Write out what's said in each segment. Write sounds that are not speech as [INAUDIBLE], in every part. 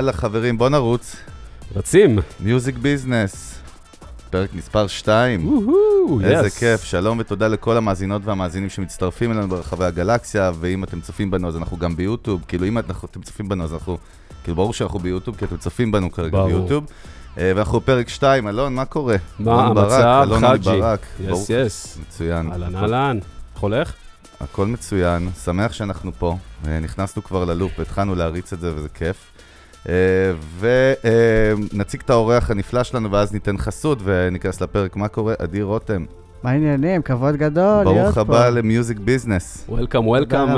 יאללה חברים, בוא נרוץ. רצים. Music Business, פרק מספר 2. וואו, איזה yes. כיף, שלום ותודה לכל המאזינות והמאזינים שמצטרפים אלינו ברחבי הגלקסיה, ואם אתם צופים בנו אז אנחנו גם ביוטיוב, כאילו אם אנחנו- אתם צופים בנו אז אנחנו, כאילו ברור שאנחנו ביוטיוב, כי אתם צופים בנו כרגע ברור. ביוטיוב. אה, ואנחנו בפרק 2, אלון, מה קורה? מה המצב, אלון חאג'י? yes, yes. מצוין. אהלן, אהלן. איך הולך? הכל מצוין, שמח שאנחנו פה, אה, נכנסנו כבר ללופ והתחלנו להריץ את זה וזה כיף. ונציג את האורח הנפלא שלנו ואז ניתן חסות וניכנס לפרק מה קורה, אדיר רותם. מה העניינים? כבוד גדול להיות ברוך פה. הבא למיוזיק ביזנס. וולקאם, וולקאם.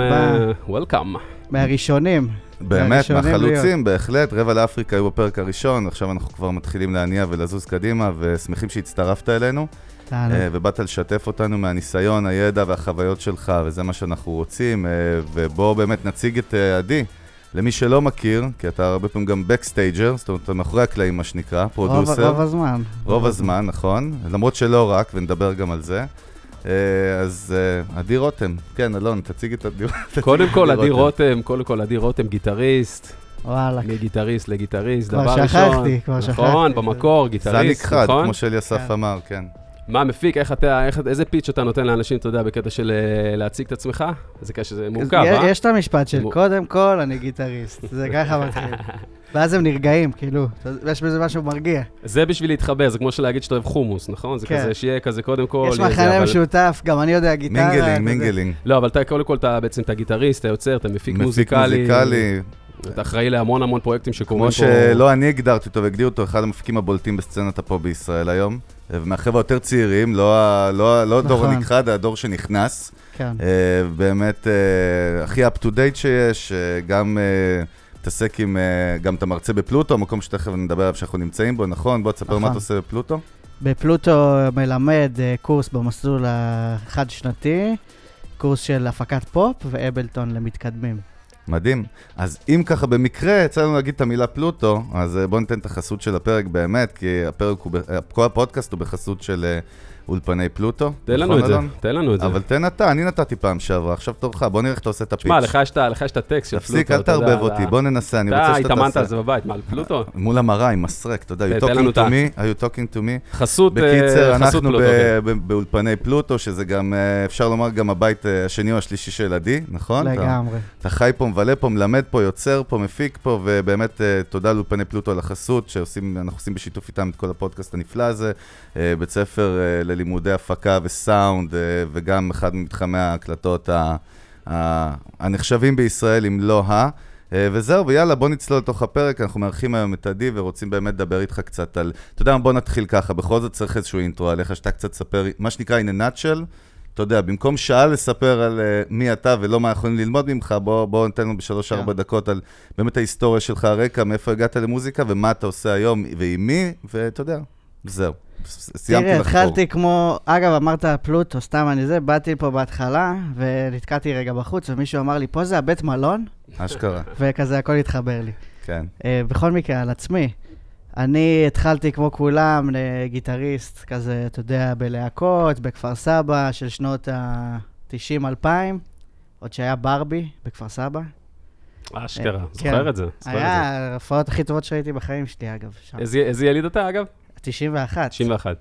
וולקאם. מהראשונים. באמת, מהחלוצים, בהחלט, רבע לאפריקה היו בפרק הראשון, עכשיו אנחנו כבר מתחילים להניע ולזוז קדימה, ושמחים שהצטרפת אלינו. אה, ובאת לשתף אותנו מהניסיון, הידע והחוויות שלך, וזה מה שאנחנו רוצים, אה, ובואו באמת נציג את אה, עדי. למי שלא מכיר, כי אתה הרבה פעמים גם backstager, זאת אומרת, אתה מאחורי הקלעים, מה שנקרא, רוב, producer. רוב הזמן. רוב הזמן, נכון, למרות שלא רק, ונדבר גם על זה. אה, אז אה, עדי רותם, כן, אלון, תציג את עדי רותם. קודם כל, עדי רותם, קודם כל, עדי רותם, גיטריסט, וואלה. מגיטריסט לגיטריסט, כבר דבר ראשון. שכחתי, כבר נכון, שכחתי. במקור, זן גיטריסט, נכחד, נכון? כמו שאליסף כן. אמר, כן. מה מפיק, איך אתה, איך- איזה pitch אתה נותן לאנשים, אתה יודע, בקטע של אה, להציג את עצמך? איזה קטע שזה מורכב, יש- אה? יש את המשפט של קודם כל אני גיטריסט. זה ככה מתחיל. [LAUGHS] ואז הם נרגעים, כאילו, יש בזה משהו מרגיע. זה בשביל להתחבר, זה כמו שלהגיד שאתה אוהב חומוס, נכון? זה כן. כזה שיהיה כזה קודם כל. יש זה, מחנה אבל- משותף, גם אני יודע גיטרה. mingling. mingling. לא, אבל אתה קודם כל, אתה בעצם, אתה גיטריסט, אתה יוצר, אתה מפיק מפיק מוזיקלי. מוזיקלי, אתה אחראי להמון המון פרויקטים שקורים פה. כמו שלא אני הגדרתי אותו והגדיר אותו, אחד המפיקים הבולטים בסצנת הפופ בישראל היום. ומהחבר'ה היותר צעירים, לא לא לא דור נכון. הנכחד, הדור שנכנס. כן. אה, באמת אה, הכי up to date שיש, אה, גם מתעסק עם, אה, גם אתה מרצה בפלוטו, מקום שתכף נדבר עליו שאנחנו נמצאים בו, נכון? בוא תספר מה נכון. אתה עושה בפלוטו. בפלוטו מלמד אה, קורס במסלול החד-שנתי, קורס של הפקת פופ ואבלטון למתקדמים. מדהים. אז אם ככה במקרה יצא לנו להגיד את המילה פלוטו, אז אה, בואו ניתן את החסות של הפרק באמת, כי הפרק הוא, כל הפודקאסט הוא בחסות של אה, אולפני פלוטו. תן לנו נכון, את זה? תן לנו את זה. אבל תן אתה, אני נתתי פעם שעברה, עכשיו תורך, בוא נראה איך אתה עושה את הפיץ'. שמע, לך יש את הטקסט של פלוטו. תפסיק, אל אתה תערבב אתה- אותי, בוא ננסה, אני רוצה אתה שאתה התאמנת על תעשה. זה בבית, מה, על פלוטו? מול המראה עם מסרק, אתה יודע, תן- you talking את to me, are you talking to me. חסות אה, בקיצר, אנחנו פלוטו. כן. ב- ב- באולפני פלוטו, שזה גם, אה, אפשר לומר, גם הבית אה, השני או השלישי של עדי, נכון? אתה- לגמרי. אתה חי פה, מבלה פה, מלמד פה, יוצר פה, מפיק פה, ובאמת אה, תודה לאולפני פלוטו על החסות, שאנחנו עושים בשיתוף איתם את כל הפודקאסט הנפלא הזה. אה, בית ספר אה, ללימודי הפקה וסאונד, אה, וגם אחד ממתחמי ההקלטות ה- הנחשבים בישראל, אם לא ה... אה, וזהו, ויאללה, בוא נצלול לתוך הפרק, אנחנו מארחים היום את עדי ורוצים באמת לדבר איתך קצת על... אתה יודע מה, בוא נתחיל ככה, בכל זאת צריך איזשהו אינטרו עליך, שאתה קצת תספר, מה שנקרא in a nutshell, אתה יודע, במקום שעה לספר על uh, מי אתה ולא מה יכולים ללמוד ממך, בוא, בוא ניתן לנו בשלוש-ארבע כן. דקות על באמת ההיסטוריה שלך, הרקע, מאיפה הגעת למוזיקה ומה אתה עושה היום ועם מי, ואתה יודע, זהו. סיימתי תראה, לחפור. התחלתי כמו, אגב, אמרת פלוטו, סתם אני זה, באתי פה בהתחלה, ונתקעתי רגע בחוץ, ומישהו אמר לי, פה זה הבית מלון, אשכרה, וכזה הכל התחבר לי. כן. אה, בכל מקרה, על עצמי. אני התחלתי כמו כולם, אה, גיטריסט, כזה, אתה יודע, בלהקות, בכפר סבא, של שנות ה-90-2000, עוד שהיה ברבי בכפר סבא. אשכרה, אה, זוכר כן. את זה. זוכר את זה. היה ההופעות הכי טובות שראיתי בחיים שלי, אגב, איזה יליד אתה, אגב? 91. 91.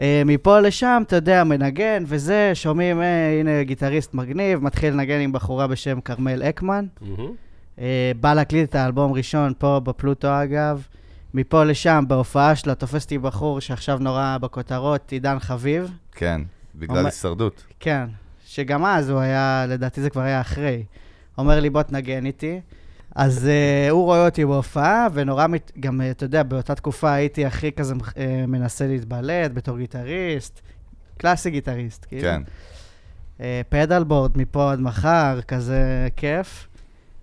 אה, מפה לשם, אתה יודע, מנגן וזה, שומעים, אה, הנה גיטריסט מגניב, מתחיל לנגן עם בחורה בשם כרמל אקמן. מהמם. אה, בא להקליט את האלבום ראשון פה בפלוטו אגב. מפה לשם, בהופעה שלה, תופסתי בחור שעכשיו נורא בכותרות, עידן חביב. כן, בגלל אומר- הישרדות. כן, שגם אז הוא היה, לדעתי זה כבר היה אחרי. אומר לי, בוא תנגן איתי. אז uh, הוא רואה אותי בהופעה, ונורא, מת... גם, uh, אתה יודע, באותה תקופה הייתי הכי כזה uh, מנסה להתבלט בתור גיטריסט, קלאסי גיטריסט, כאילו. כן. Uh, pedalboard מפה עד מחר, כזה כיף.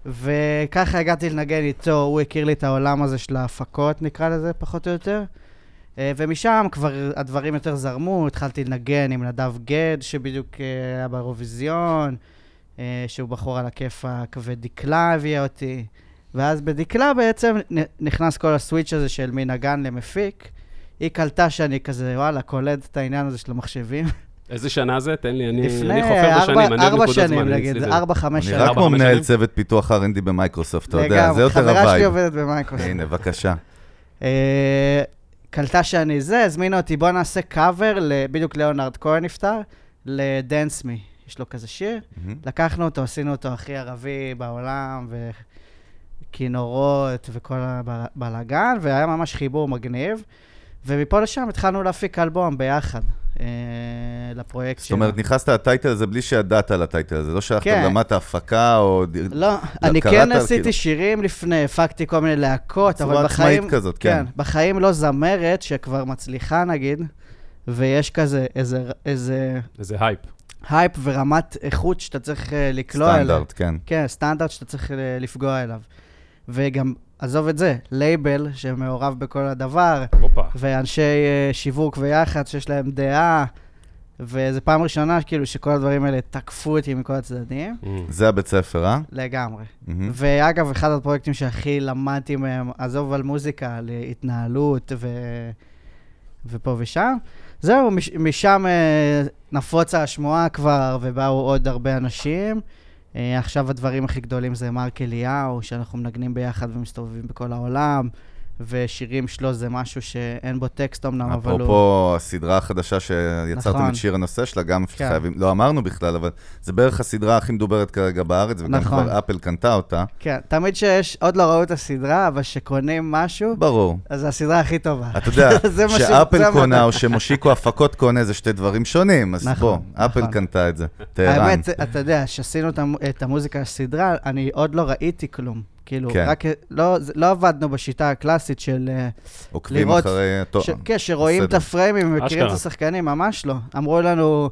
וככה הגעתי לנגן איתו, הוא הכיר לי את העולם הזה של ההפקות, נקרא לזה, פחות או יותר. אה, ומשם כבר הדברים יותר זרמו, התחלתי לנגן עם נדב גד, שבדיוק אה, היה באירוויזיון, שהוא בחור על הכיפאק, ודקלה הביאה אותי. ואז בדקלה בעצם נכנס כל ה switch הזה של מנגן למפיק. היא קלטה שאני כזה, וואלה, קולט את העניין הזה של המחשבים. איזה שנה זה? תן לי, אני אני לפני חופר את ארבע- השנים, אני ארבע שנים, נגיד, ארבע, חמש שנים. ארבע, כמו חמש מנהל? צוות פיתוח R&D במייקרוסופט, אתה יודע, זה יותר חברה שלי ה vibe. עובדת במייקרוסופט. הנה, בבקשה. אה, קלטה שאני זה, הזמינה אותי, בוא נעשה קאבר, בדיוק ליאונרד כהן נפטר, לדנס מי. יש לו כזה שיר. מהמם. לקחנו אותו, עשינו אותו הכי ערבי בעולם, וכינורות וכל הבלאגן, והיה ממש חיבור מגניב. ומפה לשם התחלנו להפיק אלבום ביחד, אה, לפרויקט זאת אומרת, נכנסת לטייטל הזה בלי שידעת על הטייטל הזה, לא שהלכת כן. לרמת ההפקה או... לא, אני כן על עשיתי כאילו- שירים לפני, הפקתי כל מיני להקות, אבל בחיים... עצמאית כזאת, כן. בחיים לא זמרת שכבר מצליחה נגיד, ויש כזה איזה, איזה איזה hype. hype ורמת איכות שאתה צריך אה, לקלוע אליה. סטנדרט, כן. כן, סטנדרט שאתה צריך אה, לפגוע אליו. וגם, עזוב את זה, לייבל שמעורב בכל הדבר, הופה. ואנשי אה, שיווק ויח"צ שיש להם דעה, וזו פעם ראשונה כאילו שכל הדברים האלה תקפו אותי מכל הצדדים, Mm. זה הבית ספר, אה? לגמרי. מהמם. ואגב, אחד הפרויקטים שהכי למדתי מהם, עזוב על מוזיקה, על התנהלות ו... ופה ושם. זהו, מש... משם אה, נפוצה השמועה כבר, ובאו עוד הרבה אנשים. אה, עכשיו הדברים הכי גדולים זה מרק אליהו, שאנחנו מנגנים ביחד ומסתובבים בכל העולם, ושירים שלו זה משהו שאין בו טקסט אמנם, אבל הוא... אפרופו הסדרה החדשה שיצרתם נכון. את שיר הנושא שלה, גם כן. חייבים, לא אמרנו בכלל, אבל זה בערך הסדרה הכי מדוברת כרגע בארץ, וגם נכון. כבר אפל קנתה אותה. כן, תמיד שיש, עוד לא ראו את הסדרה, אבל כשקונים משהו, ברור. אז זו הסדרה הכי טובה. אתה יודע, [LAUGHS] זה זה שאפל. קונה או שמושיקו הפקות קונה זה שתי דברים שונים, אז נכון, בוא, אפל נכון. קנתה את זה. טהרן. האמת, אתה יודע, כשעשינו את המוזיקה לסדרה, אני עוד לא ראיתי כלום. כאילו, כן. רק, לא, לא עבדנו בשיטה הקלאסית של... אה, עוקבים לראות אחרי... טוב, ש- כן, שרואים את בסדר. הפריימים ומכירים את. השחקנים, ממש לא. אמרו לנו,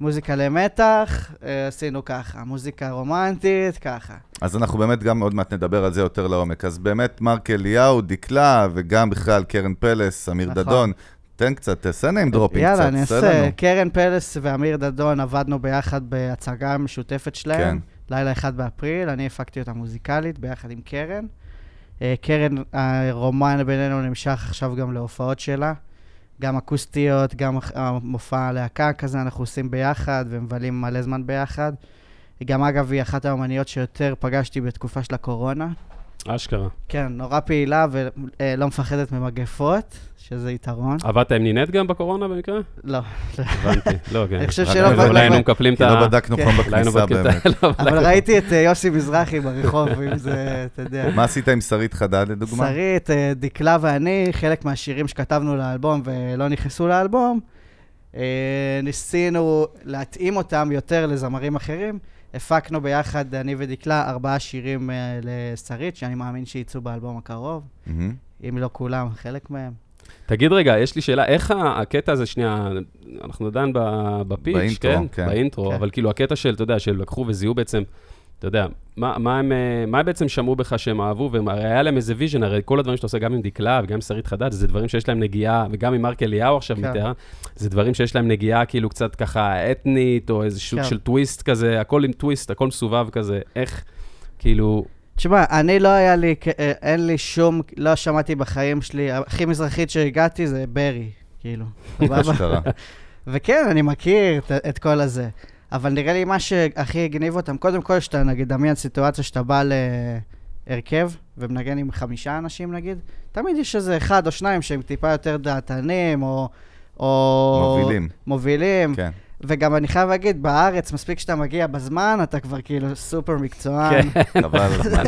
מוזיקה למתח, אה, עשינו ככה, מוזיקה רומנטית, ככה. אז אנחנו באמת גם עוד מעט נדבר על זה יותר לעומק. אז באמת, מרק אליהו, דקלה, וגם בכלל קרן פלס, אמיר נכון. דדון. תן קצת, תעשה name dropping קצת, יאללה, אני תעשה אעשה. לנו. קרן פלס ואמיר דדון עבדנו ביחד בהצגה משותפת שלהם. כן. לילה אחד באפריל, אני הפקתי אותה מוזיקלית ביחד עם קרן. אה, קרן, הרומן בינינו נמשך עכשיו גם להופעות שלה. גם אקוסטיות, גם המופע להקה כזה אנחנו עושים ביחד ומבלים מלא זמן ביחד. גם, אגב, היא אחת האמניות שיותר פגשתי בתקופה של הקורונה. אשכרה. כן, נורא פעילה ולא מפחדת ממגפות, שזה יתרון. עבדת עם נינט גם בקורונה במקרה? לא, הבנתי. לא, כן. אני חושב שלא... אולי היינו לא- מקפלים את כי ה... לא בדקנו כן. פעם בכניסה באמת. [LAUGHS] לא, אבל ראיתי את אה, יוסי מזרחי ברחוב, אם זה, אתה יודע. מה עשית עם שרית חדד, לדוגמה? שרית, אה, דקלה ואני, חלק מהשירים שכתבנו לאלבום ולא נכנסו לאלבום, אה, ניסינו להתאים אותם יותר לזמרים אחרים. הפקנו ביחד, אני ודקלה, ארבעה שירים אה, לשרית, שאני מאמין שיצאו באלבום הקרוב, מהמם. אם לא כולם, חלק מהם. תגיד רגע, יש לי שאלה, איך הקטע הזה, שנייה, אנחנו עדיין ב pitch, ב intro, כן? כן. ב intro, כן. אבל כאילו הקטע של, אתה יודע, שהם לקחו וזיהו בעצם, אתה יודע, מה, מה, הם, אה, מה הם בעצם שמעו בך שהם אהבו, והרי היה להם איזה vision, הרי כל הדברים שאתה עושה, גם עם דקלה וגם עם שרית חדד, זה דברים שיש להם נגיעה, וגם עם מרק אליהו עכשיו כן. מתאר, זה דברים שיש להם נגיעה כאילו קצת ככה אתנית, או איזה סוג כן. של טוויסט כזה, הכל עם טוויסט, הכל מסובב כזה, איך, כאילו, תשמע, אני לא היה לי, אה, אין לי שום, לא שמעתי בחיים שלי, הכי מזרחית שהגעתי זה ברי, כאילו. [LAUGHS] סבבה? וכן, אני מכיר את, את כל הזה. אבל נראה לי מה שהכי הגניב אותם, קודם כל, שאתה נגיד, דמיין סיטואציה שאתה בא להרכב ומנגן עם חמישה אנשים נגיד, תמיד יש איזה אחד או שניים שהם טיפה יותר דעתנים, או... או... מובילים. מובילים. כן. וגם אני חייב להגיד, בארץ, מספיק שאתה מגיע בזמן, אתה כבר כאילו סופר מקצוען. כן. [LAUGHS] חבל על הזמן.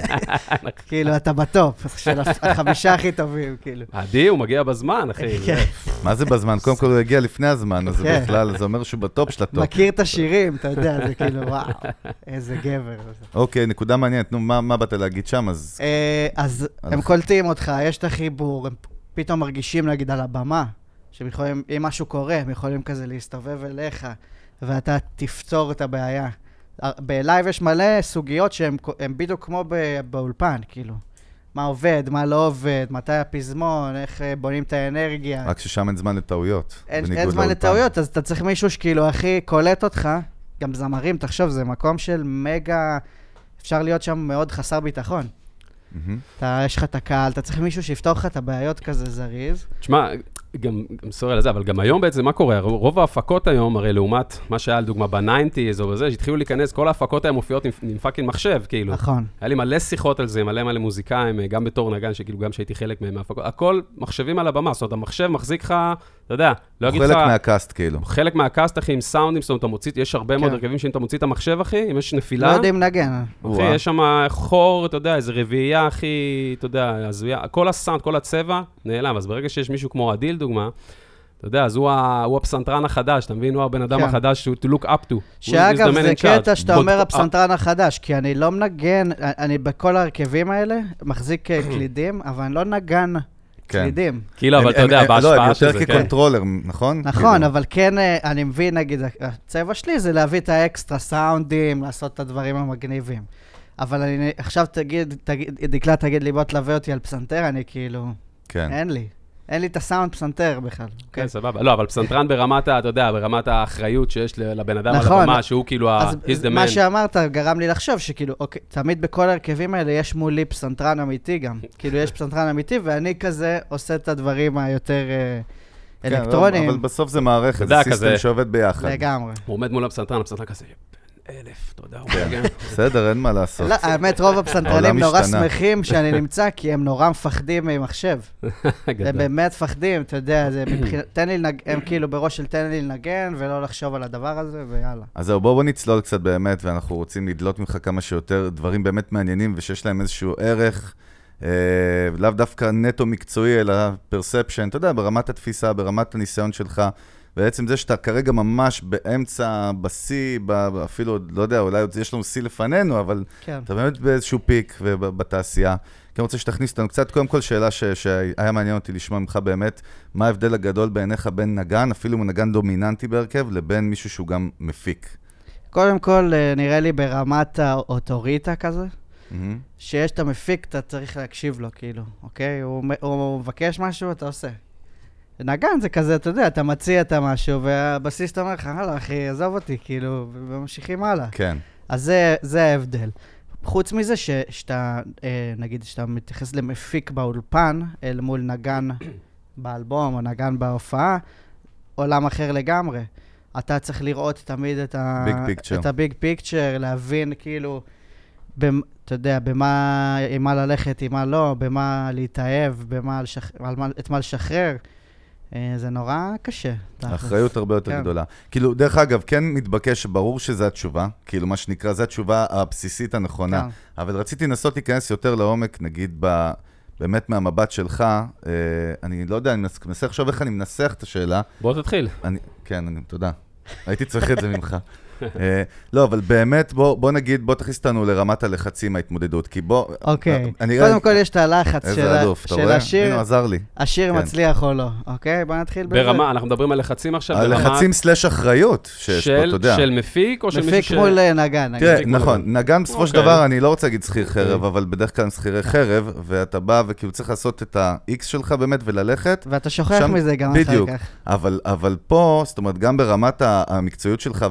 כאילו, אתה בטופ של החמישה הכי טובים, כאילו. עדי, הוא מגיע בזמן, אחי. כן. מה זה בזמן? קודם כל הוא הגיע לפני הזמן, אז כן. בכלל, זה אומר שהוא בטופ של הטופ. מכיר את השירים, אתה יודע, זה כאילו, וואו, איזה גבר. אוקיי, נקודה מעניינת. נו, מה באת להגיד שם? אז אה, אז הם אנחנו- קולטים אותך, יש את החיבור, הם פתאום מרגישים, נגיד, על הבמה, שהם יכולים, אם משהו קורה, הם יכולים כזה להסתובב אליך, ואתה תפתור את הבעיה. אה, בלייב יש מלא סוגיות שהן בדיוק כמו ב- באולפן, כאילו. מה עובד, מה לא עובד, מתי הפזמון, איך אה, בונים את האנרגיה. רק ששם אין זמן לטעויות. אין, אין זמן לאולפן. לטעויות, אז אתה צריך מישהו שכאילו הכי קולט אותך. גם זמרים, תחשוב, זה מקום של מגה... אפשר להיות שם מאוד חסר ביטחון. מהמם. אתה, יש לך את הקהל, אתה צריך מישהו שיפתור לך את הבעיות כזה זריז. תשמע, גם, גם sorry על זה, אבל גם היום בעצם, מה קורה? רוב ההפקות היום, הרי לעומת מה שהיה לדוגמה בניינטיז או בזה, שהתחילו להיכנס, כל ההפקות היום מופיעות עם, עם fucking מחשב, כאילו. נכון. היה לי מלא שיחות על זה, מלא מלא מוזיקאים, גם בתור נגן, שכאילו גם שהייתי חלק מהם מההפקות, הכל מחשבים על הבמה, זאת אומרת, המחשב מחזיק לך, אתה יודע, לא אגיד לך... חלק מהקאסט, כאילו. חלק מהקאסט, אחי, עם סאונדים, זאת אומרת, אתה מוציא, יש הרבה מאוד כן. הרכבים שאם אתה מוציא את המחשב, אחי, אם יש לא נפילה, יודעים לנגן. אחי, וואו. יש שם חור, אתה יודע, איזה רביעייה, הכי, אתה יודע, הזויה, כל הסאונד, כל הצבע, נעלם. אז ברגע שיש מישהו כמו עדי, לדוגמה, אתה יודע, אז הוא, ה, הוא הפסנתרן החדש, אתה מבין? הוא הבן אדם כן. החדש שהוא to look up to. שאגב, זה. קטע שאתה אומר הפסנתרן החדש, כי אני לא מנגן, אני בכל ההרכבים האלה מחזיק אה, [CLEARS THROAT] קלידים, אבל אני לא נגן כן. קלידים. כאילו, אבל הם- אתה הם- יודע, הם- לא, בהשפעה הם של יותר זה, כן. כ controller, נכון? נכון, כאילו. אבל כן, אה, אני מבין, נגיד, הצבע שלי זה להביא את האקסטרה סאונדים, לעשות את הדברים המגניבים. אבל אני, עכשיו תגיד, תגיד, דקלה תגיד לי, בוא תלווה אותי על פסנתר, אני כאילו, כן. אין לי. אין לי את הסאונד פסנתר בכלל. אוקיי? כן, סבבה. לא, אבל פסנתרן [LAUGHS] ברמת, אתה יודע, ברמת האחריות שיש ל- לבן אדם על נכון. הבמה, שהוא כאילו ה... אז he's the מה man. שאמרת גרם לי לחשוב שכאילו, אוקיי, תמיד בכל ההרכבים האלה יש מולי פסנתרן אמיתי גם. [LAUGHS] כאילו, יש פסנתרן אמיתי, ואני כזה עושה את הדברים היותר אה, כן, לא, אלקטרוניים. אבל בסוף זה מערכת, זה סיסטם שעובד ביחד. לגמרי. הוא עומד מול הפסנתרן, הפסנתרן כזה, אלף, יודע, הוא כן. בסדר, אין מה לעשות. לא, האמת, רוב הפסנתרנים נורא. שמחים שאני נמצא, כי הם נורא מפחדים ממחשב. [LAUGHS] הם. באמת מפחדים, אתה יודע, זה מבחינת, תן לי לנגן, הם כאילו בראש של תן לי לנגן, ולא לחשוב על הדבר הזה, ויאללה. אז זהו, בואו בוא נצלול קצת באמת, ואנחנו רוצים לדלות ממך כמה שיותר דברים באמת מעניינים ושיש להם איזשהו ערך, אה, לאו דווקא נטו מקצועי, אלא פרספשן, אתה יודע, ברמת התפיסה, ברמת הניסיון שלך. בעצם זה שאתה כרגע ממש באמצע, בשיא, ב- אפילו, לא יודע, אולי יש לנו שיא לפנינו, אבל כן. אתה באמת באיזשהו פיק בתעשייה. כן רוצה שתכניס אותנו קצת, קודם כל שאלה ש- שהיה מעניין אותי לשמוע ממך באמת, מה ההבדל הגדול בעיניך בין נגן, אפילו אם הוא נגן דומיננטי בהרכב, לבין מישהו שהוא גם מפיק. קודם כל, אה, נראה לי ברמת האוטוריטה כזה, מהמם. שיש את המפיק, אתה צריך להקשיב לו, כאילו, אוקיי? הוא, הוא מבקש משהו, אתה עושה. נגן זה כזה, אתה יודע, אתה מציע את המשהו, והבסיסט אומר לך, הלאה, אחי, עזוב אותי, כאילו, וממשיכים הלאה. כן, אז זה, זה ההבדל. חוץ מזה, ש- שאתה, אה, נגיד, שאתה מתייחס למפיק באולפן, אל מול נגן [COUGHS] באלבום או נגן בהופעה, עולם אחר לגמרי. אתה צריך לראות תמיד. את הביג פיקצ'ר, להבין כאילו, במ, אתה יודע, במה, עם מה ללכת, עם מה לא, במה להתאהב, במה לשח... על מה, את מה לשחרר. אה, זה נורא קשה. האחריות הרבה יותר כן. גדולה. כאילו, דרך אגב, כן מתבקש, ברור שזו התשובה, כאילו, מה שנקרא, זו התשובה הבסיסית הנכונה. כן. אבל רציתי לנסות להיכנס יותר לעומק, נגיד, ב... באמת מהמבט שלך, אה, אני לא יודע, אני מנס- מנסה לחשוב איך אני מנסח את השאלה. בוא תתחיל. אני, כן, אני, תודה. הייתי צריך את זה ממך. [LAUGHS] אה, לא, אבל באמת, בוא, בוא נגיד, בוא תכניס אותנו לרמת הלחצים, ההתמודדות, כי בוא... אוקיי. אני קודם כל יש את הלחץ של איזה? הנה, השיר, הוא עזר לי. השיר כן. מצליח או לא, אוקיי? בוא נתחיל בזה. ברמה, אנחנו מדברים על לחצים עכשיו, ברמה הלחצים סלאש אחריות שיש פה, אתה של יודע. של מפיק או של מישהו מפיק ש... מול אה, נגן. תראה, מפיק מול נכון, נגן. בסופו של אוקיי. דבר, אני לא רוצה להגיד שכיר חרב, אוקיי. אבל בדרך כלל הם שכירי חרב, ואתה בא וכאילו צריך לעשות את ה-X שלך באמת וללכת, ואתה שוכח מזה גם אחר בדיוק. כך. אבל, אבל פה, זאת אומרת, גם ברמת המקצועיות שלך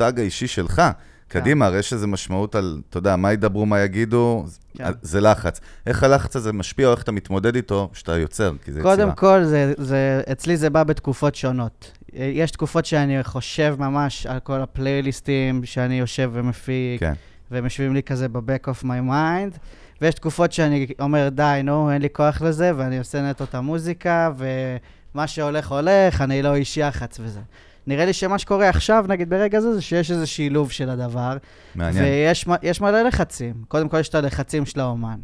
והמותג האישי שלך, קדימה, הרי יש איזו משמעות על, אתה יודע, מה ידברו, מה יגידו, כן. זה לחץ. איך הלחץ הזה משפיע או איך אתה מתמודד איתו, שאתה יוצר, כי זה יצירה. קודם כל, זה, זה, אצלי זה בא בתקופות שונות. אה, יש תקופות שאני חושב ממש על כל הפלייליסטים שאני יושב ומפיק, כן, והם יושבים לי כזה ב-back of my mind, ויש תקופות שאני אומר, די, נו, אין לי כוח לזה, ואני עושה נטו את המוזיקה, ומה שהולך הולך, אני לא איש יח"צ וזה. נראה לי שמה שקורה עכשיו, נגיד ברגע זה, זה שיש איזה שילוב של הדבר, מעניין. ויש מלא לחצים. קודם כל, יש את הלחצים של האומן,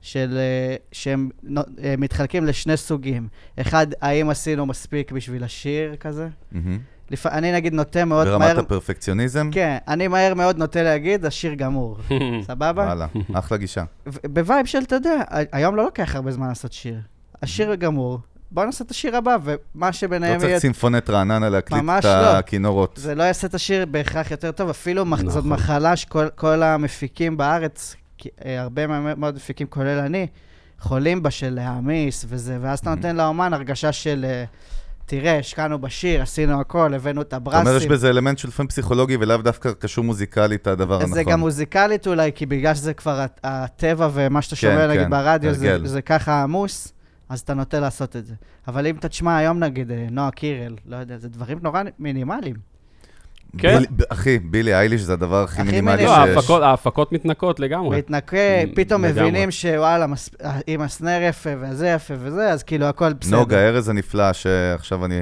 של, אה, שהם אה, מתחלקים לשני סוגים. אחד, האם עשינו מספיק בשביל השיר כזה? מהמם. לפ... אני נגיד נוטה מאוד ברמת מהר... הפרפקציוניזם? כן, אני מהר מאוד נוטה להגיד, השיר גמור. [LAUGHS] סבבה? וואלה, אחלה גישה. ו- ב vibe של, אתה יודע, היום לא לוקח הרבה זמן לעשות שיר. השיר גמור, בוא נעשה את השיר הבא, ומה לא שביניהם צריך יהיה... סימפונט רעננה להקליט את לא. הכינורות. זה לא יעשה את השיר בהכרח יותר טוב, אפילו זאת נכון. מחלה שכל כל המפיקים בארץ, אה, הרבה מאוד מפיקים, כולל אני, חולים בה של להעמיס וזה, ואז אתה נותן לאומן הרגשה של, אה, תראה, השקענו בשיר, עשינו הכל, הבאנו את אתה הברסים. אומר, יש בזה אלמנט של לפעמים פסיכולוגי ולאו דווקא קשור מוזיקלית, הדבר הנכון. זה גם מוזיקלית אולי, כי בגלל שזה כבר הט- הטבע ומה שאתה כן, שומע, נגיד כן, ברדיו, זה, הרגל. זה ככה עמוס, אז אתה נוטה לעשות את זה. אבל אם אתה תשמע היום נגיד אה, נועה קירל, לא יודע, זה דברים נורא מינימליים. כן. אחי, בילי אייליש זה הדבר הכי מינימלי מינימלי. לא, שיש. ההפקות- ההפקות מתנקות לגמרי. מתנקה, פתאום לגמרי. מבינים שוואלה, מס- אם הסנר יפה וזה יפה וזה, אז כאילו הכל בסדר. נוגה ארז הנפלא, שעכשיו אני,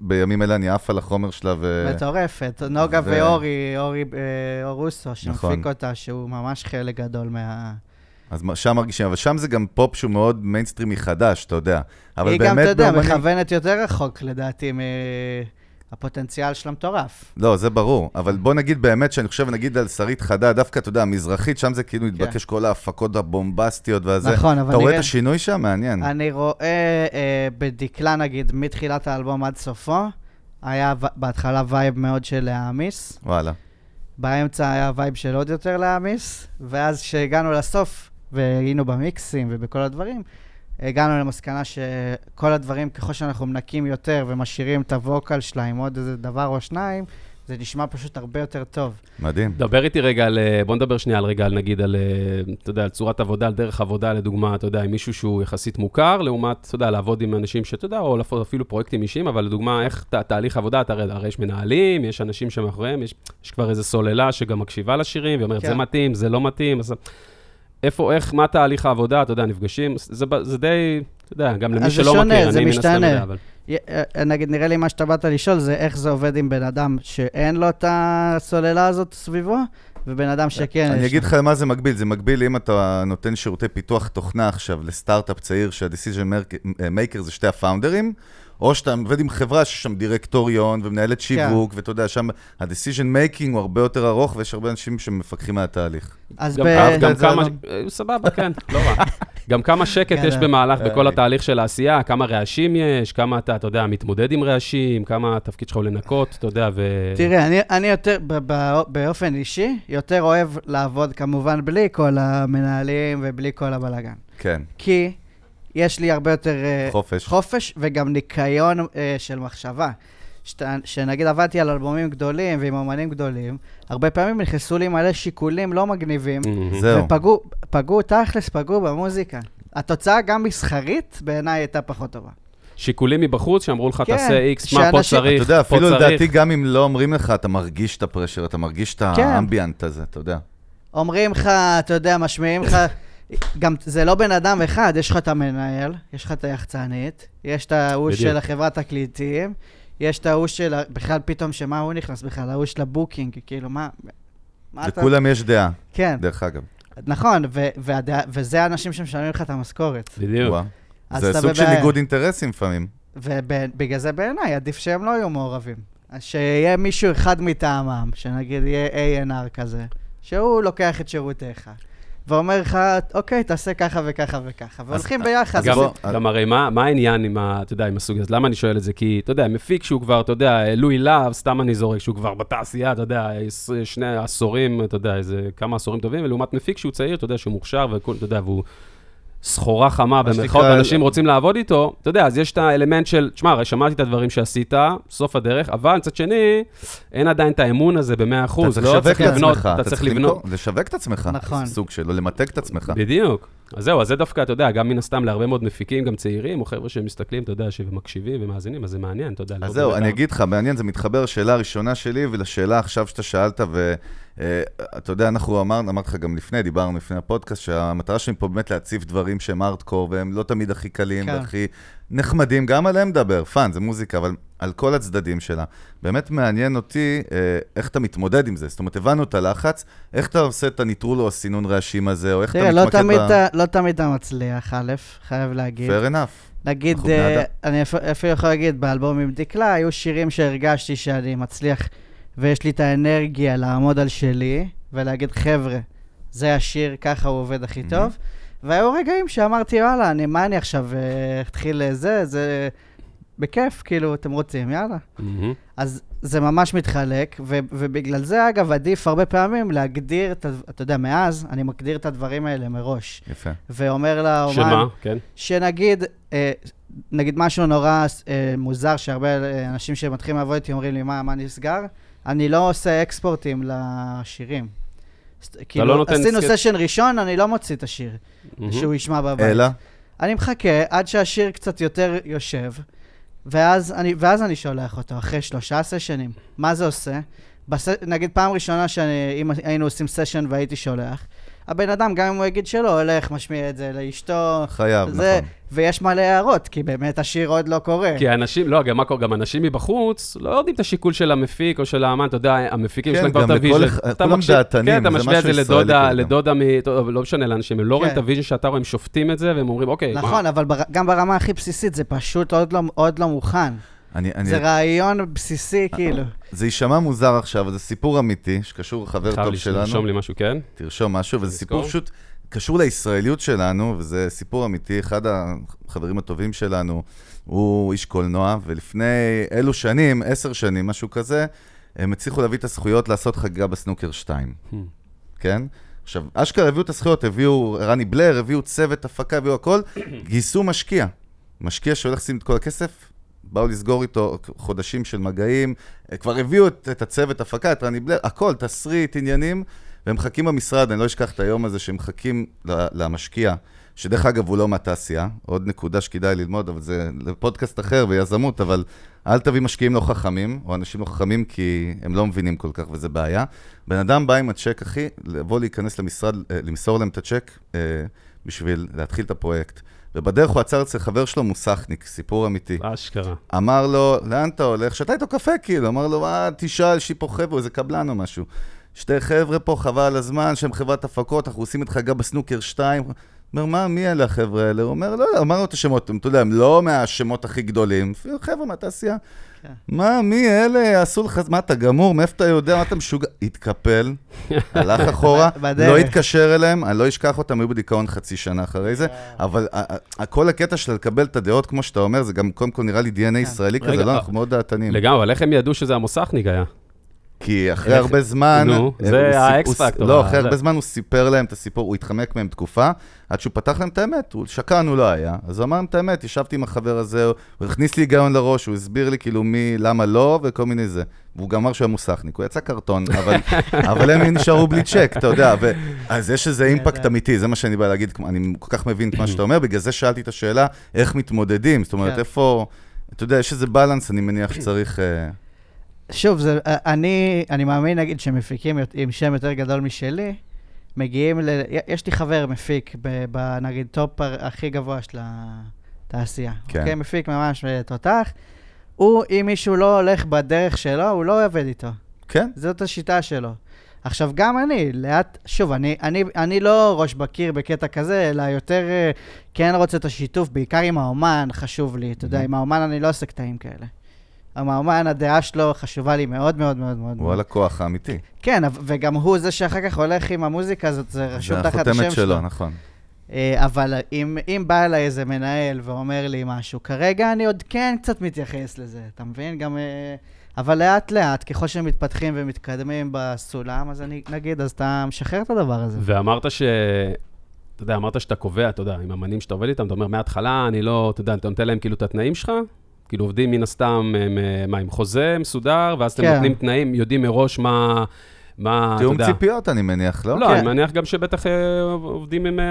בימים אלה אני עף על החומר שלה ו... מטורפת. נוגה ו- ואורי, אורי אה, אורוסו, שמפיק נכון. אותה, שהוא ממש חלק גדול מה... אז שם מרגישים, אבל שם זה גם פופ שהוא מאוד מיינסטרימי חדש, אתה יודע. אבל היא באמת גם, אתה יודע, באמנים- מכוונת יותר רחוק, לדעתי, מהפוטנציאל שלה מטורף. לא, זה ברור, אבל בוא נגיד באמת שאני חושב, נגיד על שרית חדד, דווקא, אתה יודע, המזרחית, שם זה כאילו התבקש כל ההפקות הבומבסטיות והזה. נכון, אבל אתה רואה נראה- את השינוי שם? מעניין. אני רואה אה, בדקלה, נגיד, מתחילת האלבום עד סופו, היה בהתחלה vibe מאוד של להעמיס, וואלה. באמצע היה vibe של עוד יותר להעמיס, ואז כשהגענו לסוף, והיינו במיקסים ובכל הדברים, הגענו למסקנה שכל הדברים, ככל שאנחנו מנקים יותר ומשאירים את ה vocal שלה עם עוד איזה דבר או שניים, זה נשמע פשוט הרבה יותר טוב. מדהים. דבר איתי רגע על, אה, בוא נדבר שנייה על רגע, על נגיד על, אה, אתה יודע, על צורת עבודה, על דרך עבודה, לדוגמה, אתה יודע, עם מישהו שהוא יחסית מוכר, לעומת, אתה יודע, לעבוד עם אנשים שאתה יודע, או לעשות אפילו פרויקטים אישיים, אבל לדוגמה, איך ת- תהליך עבודה, אתה הרי, הרי יש מנהלים, יש אנשים שמאחוריהם, יש, יש כבר איזו סוללה שגם מקשיבה לשירים, ואומרת, כן. זה מתאים, זה לא מתאים, אז איפה, איך, מה תהליך העבודה, אתה יודע, נפגשים, זה, זה די, אתה יודע, גם למי שלא שונה, מכיר, אני מן הסתם. יודע, אבל... אה, נגיד, נראה לי מה שאתה באת לשאול זה איך זה עובד עם בן אדם שאין לו את הסוללה הזאת סביבו, ובן אדם שכן אני אגיד. לך למה זה מקביל. זה מקביל אם אתה נותן שירותי פיתוח תוכנה עכשיו לסטארט-אפ צעיר, שה-decision maker זה שתי הפאונדרים, או שאתה עובד עם חברה שיש שם דירקטוריון ומנהלת שיווק, ואתה יודע, שם ה-decision making הוא הרבה יותר ארוך, ויש הרבה אנשים שמפקחים על התהליך. אז גם, ב... גם זה כמה, לא? אה, סבבה, כן, לא רע. גם כמה שקט יש כן, במהלך, בכל אה. התהליך של העשייה, כמה רעשים יש, כמה אתה, אתה יודע, מתמודד עם רעשים, כמה התפקיד שלך הוא לנקות, אתה יודע, ו... תראה, אני, אני יותר, באופן אישי, יותר אוהב לעבוד כמובן בלי כל המנהלים ובלי כל הבלאגן. כן, כי יש לי הרבה יותר אה, חופש. חופש וגם ניקיון אה, של מחשבה. שאתה- שנגיד עבדתי על אלבומים גדולים ועם אומנים גדולים, הרבה פעמים נכנסו לי מלא שיקולים לא מגניבים. זהו. ופגעו, פגעו, תכלס, פגעו במוזיקה. התוצאה גם מסחרית בעיניי הייתה פחות טובה. שיקולים מבחוץ שאמרו לך, כן, תעשה איקס, מה פה צריך, אתה יודע, אפילו. לדעתי, גם אם לא אומרים לך, אתה מרגיש את הפרשר, אתה מרגיש את כן. האמביאנט הזה, אתה יודע. אומרים לך, אתה יודע, משמיעים לך, גם זה לא בן אדם אחד, יש לך את המנהל, יש לך את היחצנית, יש את ההוא. של החברת תקליטים, יש את ההוא של, בכלל פתאום שמה הוא נכנס בכלל, ההוא של ה booking, כאילו, מה, מה אתה... לכולם יש דעה, כן, דרך אגב. נכון, ו- וזה האנשים שמשלמים לך את המשכורת. בדיוק. זה סוג של. ניגוד אינטרסים לפעמים. ובגלל זה בעיניי עדיף שהם לא יהיו מעורבים. שיהיה מישהו אחד מטעמם, שנגיד יהיה A&R כזה, שהוא לוקח את שירותיך, ואומר לך, אוקיי, תעשה ככה וככה וככה, והולכים ביחד. גם, בוא- גם הרי מה, מה העניין עם, ה, אתה יודע, עם הסוג הזה? למה אני שואל את זה? כי, אתה יודע, מפיק שהוא כבר, אתה יודע, לואי להב, סתם אני זורק, שהוא כבר בתעשייה, אתה יודע, שני עשורים, אתה יודע, איזה כמה עשורים טובים, ולעומת מפיק שהוא צעיר, אתה יודע, שהוא מוכשר, וכול, אתה יודע, והוא סחורה חמה מה במרכאות, שנקרא- ואנשים רוצים לעבוד איתו, אתה יודע, אז יש את האלמנט של, תשמע, הרי שמעתי את הדברים שעשית, סוף הדרך, אבל מצד שני, אין עדיין את האמון הזה ב-100%, אתה צריך לא לשווק את עצמך, אתה צריך לבנות. לשווק את עצמך. נכון. סוג שלו, למתג את עצמך. בדיוק. אז זהו, אז זה דווקא, אתה יודע, גם מן הסתם להרבה מאוד מפיקים, גם צעירים, או חבר'ה שמסתכלים, אתה יודע, שמקשיבים ומאזינים, אז זה מעניין, אתה יודע. אז זהו, אני. אגיד לך, מעניין, זה מתחבר לשאלה הראשונה שלי ולשאלה עכשיו שאתה שאלת, ואתה יודע, אנחנו אמרנו, אמרתי לך גם לפני, דיברנו לפני הפודקאסט, שהמטרה שלי פה באמת להציף דברים שהם ארדקור, והם לא תמיד הכי קלים כן. והכי נחמדים, גם עליהם מדבר, fun, זה מוזיקה, אבל על כל הצדדים שלה. באמת מעניין אותי אה, איך אתה מתמודד עם זה. זאת אומרת, הבנו את הלחץ, איך אתה עושה את הניטרול או הסינון רעשים הזה, או איך אתה תראה, לא מתמקד תמיד ב... אתה- לא תמיד אתה מצליח, א', חייב להגיד. fair enough. נגיד, אה. אני אפ- אפילו יכול להגיד, באלבום עם דקלה, היו שירים שהרגשתי שאני מצליח ויש לי את האנרגיה לעמוד על שלי ולהגיד, חבר'ה, זה השיר, ככה הוא עובד הכי טוב. והיו רגעים שאמרתי, וואלה, אני, מה אני עכשיו אה, אתחיל זה, זה בכיף, כאילו, אתם רוצים, יאללה. מהמם. אז זה ממש מתחלק, ו- ובגלל זה, אגב, עדיף הרבה פעמים להגדיר, את, ה- אתה יודע, מאז, אני מגדיר את הדברים האלה מראש. יפה. ואומר לאומן, שמה, כן. שנגיד, אה, נגיד משהו נורא אה, מוזר, שהרבה אה, אנשים שמתחילים לעבוד איתי אומרים לי, מה, מה נסגר? אני לא עושה אקספורטים לשירים. כאילו, לא נותן עשינו סקט- session ראשון, אני לא מוציא את השיר, מהמם. שהוא ישמע בבית. אלא? אני מחכה עד שהשיר קצת יותר יושב, ואז אני, ואז אני שולח אותו, אחרי שלושה sessionים. מה זה עושה? בס... נגיד פעם ראשונה שאם היינו עושים session והייתי שולח, הבן אדם, גם אם הוא יגיד שלא, הולך, משמיע את זה לאשתו. חייב, זה, נכון. ויש מלא הערות, כי באמת השיר עוד לא קורה. כי אנשים, לא, גם מה קורה, גם אנשים מבחוץ לא יודעים את השיקול של המפיק או של האמן, אתה יודע, המפיקים יש כן, להם כבר גם את לכל ה vision. אתה כולם מקשיב- דעתנים, כן, אתה משמיע את זה לדודה. לדודה מ... לא משנה לאנשים, הם לא רואים כן. את ה vision שאתה רואה, הם שופטים את זה, והם אומרים, אוקיי, מה- נכון, אבל. גם ברמה הכי בסיסית, זה פשוט עוד לא, עוד לא מוכן. אני, אני, זה רעיון בסיסי, כאילו. זה יישמע מוזר עכשיו, אבל זה סיפור אמיתי, שקשור לחבר חייב טוב שלנו. לרשום לי משהו, כן? תרשום משהו, וזה סיפור. פשוט קשור לישראליות שלנו, וזה סיפור אמיתי. אחד החברים הטובים שלנו הוא איש קולנוע, ולפני אילו שנים, עשר שנים, משהו כזה, הם הצליחו להביא את הזכויות לעשות חגיגה בסנוקר 2, Hmm. כן? עכשיו, אשכרה הביאו את הזכויות, הביאו רני בלר, הביאו צוות הפקה, הביאו הכל, [COUGHS] גייסו משקיע. משקיע שהולך לשים את כל הכסף, באו לסגור איתו חודשים של מגעים, כבר הביאו את, את הצוות הפקה, את רני בלר, הכל, תסריט, עניינים, והם מחכים במשרד, אני לא אשכח את היום הזה שהם מחכים למשקיע, שדרך אגב הוא לא מהתעשייה, עוד נקודה שכדאי ללמוד, אבל זה לפודקאסט אחר ויזמות, אבל אל תביא משקיעים לא חכמים, או אנשים לא חכמים כי הם לא מבינים כל כך וזה בעיה. בן אדם בא עם הצ'ק, אחי, לבוא להיכנס למשרד, אה, למסור להם את הצ'ק אה, בשביל להתחיל את הפרויקט. ובדרך הוא עצר אצל חבר שלו מוסכניק, סיפור אמיתי. אשכרה. אמר לו, לאן אתה הולך? שתה איתו קפה, כאילו. אמר לו, אה, תשאל, יש לי פה חבר'ה, איזה קבלן או משהו. שתי חבר'ה פה, חבל הזמן, שהם חברת הפקות, אנחנו עושים את חגה בסנוקר 2. אומר, מה, מי אלה החבר'ה האלה? הוא אומר, לא, לא, אמרנו את השמות, אתה יודע, הם לא מהשמות הכי גדולים, חבר'ה מהתעשייה. כן. מה, מי אלה עשו לך, מה, אתה גמור? מאיפה אתה יודע? מה אתה משוגע? התקפל, הלך [LAUGHS] אחורה. לא התקשר אליהם, אני לא אשכח אותם, היו בדיכאון חצי שנה אחרי זה, אבל כל הקטע של לקבל את הדעות, כמו שאתה אומר, זה גם קודם כל נראה לי DNA ישראלי כזה, לא, אה, אנחנו מאוד דעתנים. לגמרי, אבל איך הם ידעו שזה המוסכניק היה? כי אחרי איך- הרבה זמן... נו, הוא זה האקס פקטור, לא, אחרי זה. הרבה זמן הוא סיפר להם את הסיפור, הוא התחמק מהם תקופה, עד שהוא פתח להם את האמת, הוא שקרן הוא לא היה. אז הוא אמר להם את האמת, ישבתי עם החבר הזה, הוא הכניס לי היגיון לראש, הוא הסביר לי כאילו מי, למה לא, וכל מיני זה. והוא גם אמר שהוא היה מוסכניק, הוא יצא קרטון, אבל, [LAUGHS] אבל הם נשארו בלי צ'ק, אתה יודע, ו... [LAUGHS] אז יש איזה impact אמיתי, זה מה שאני בא להגיד, אני כל כך מבין את מה [CLEARS THROAT] שאתה אומר, בגלל זה שאלתי את השאלה, איך מתמודדים, זאת אומרת, כן. איפה... אתה יודע, יש איזה balance, אני מניח שצריך... אה, שוב, זה, אני, אני מאמין, נגיד, שמפיקים עם שם יותר גדול משלי, מגיעים ל... יש לי חבר מפיק, ב, ב, נגיד, top הכי גבוה של התעשייה. כן. אוקיי? מפיק ממש תותח. הוא, אם מישהו לא הולך בדרך שלו, הוא לא עובד איתו. כן, זאת השיטה שלו. עכשיו, גם אני, לאט, שוב, אני, אני, אני לא ראש בקיר בקטע כזה, אלא יותר אה, כן רוצה את השיתוף, בעיקר עם האומן, חשוב לי. אתה יודע, Mhm. עם האומן אני לא עושה קטעים כאלה. האומן, הדעה שלו חשובה לי מאוד מאוד מאוד מאוד. הוא. הלקוח האמיתי. כן, וגם הוא זה שאחר כך הולך עם המוזיקה הזאת, זה רשום זה תחת השם החותמת שלו. שלו, נכון. אה, אבל אם, אם בא אליי איזה מנהל ואומר לי משהו, כרגע אני עוד כן קצת מתייחס לזה, אתה מבין? גם... אה, אבל לאט לאט, ככל שהם מתפתחים ומתקדמים בסולם, אז אני, נגיד, אז אתה משחרר את הדבר הזה. ואמרת ש... אתה יודע, אמרת שאתה קובע, אתה יודע, עם אמנים שאתה עובד איתם, אתה אומר, מההתחלה אני לא, אתה יודע, אתה נותן להם כאילו את התנאים שלך, כאילו עובדים מן הסתם, הם, אה, מה, עם חוזה מסודר, ואז אתם כן. נותנים תנאים, יודעים מראש מה, מה, אתה תיאום יודע. ציפיות, אני מניח, לא? לא, כן. אני מניח גם שבטח אה, עובדים עם, אה,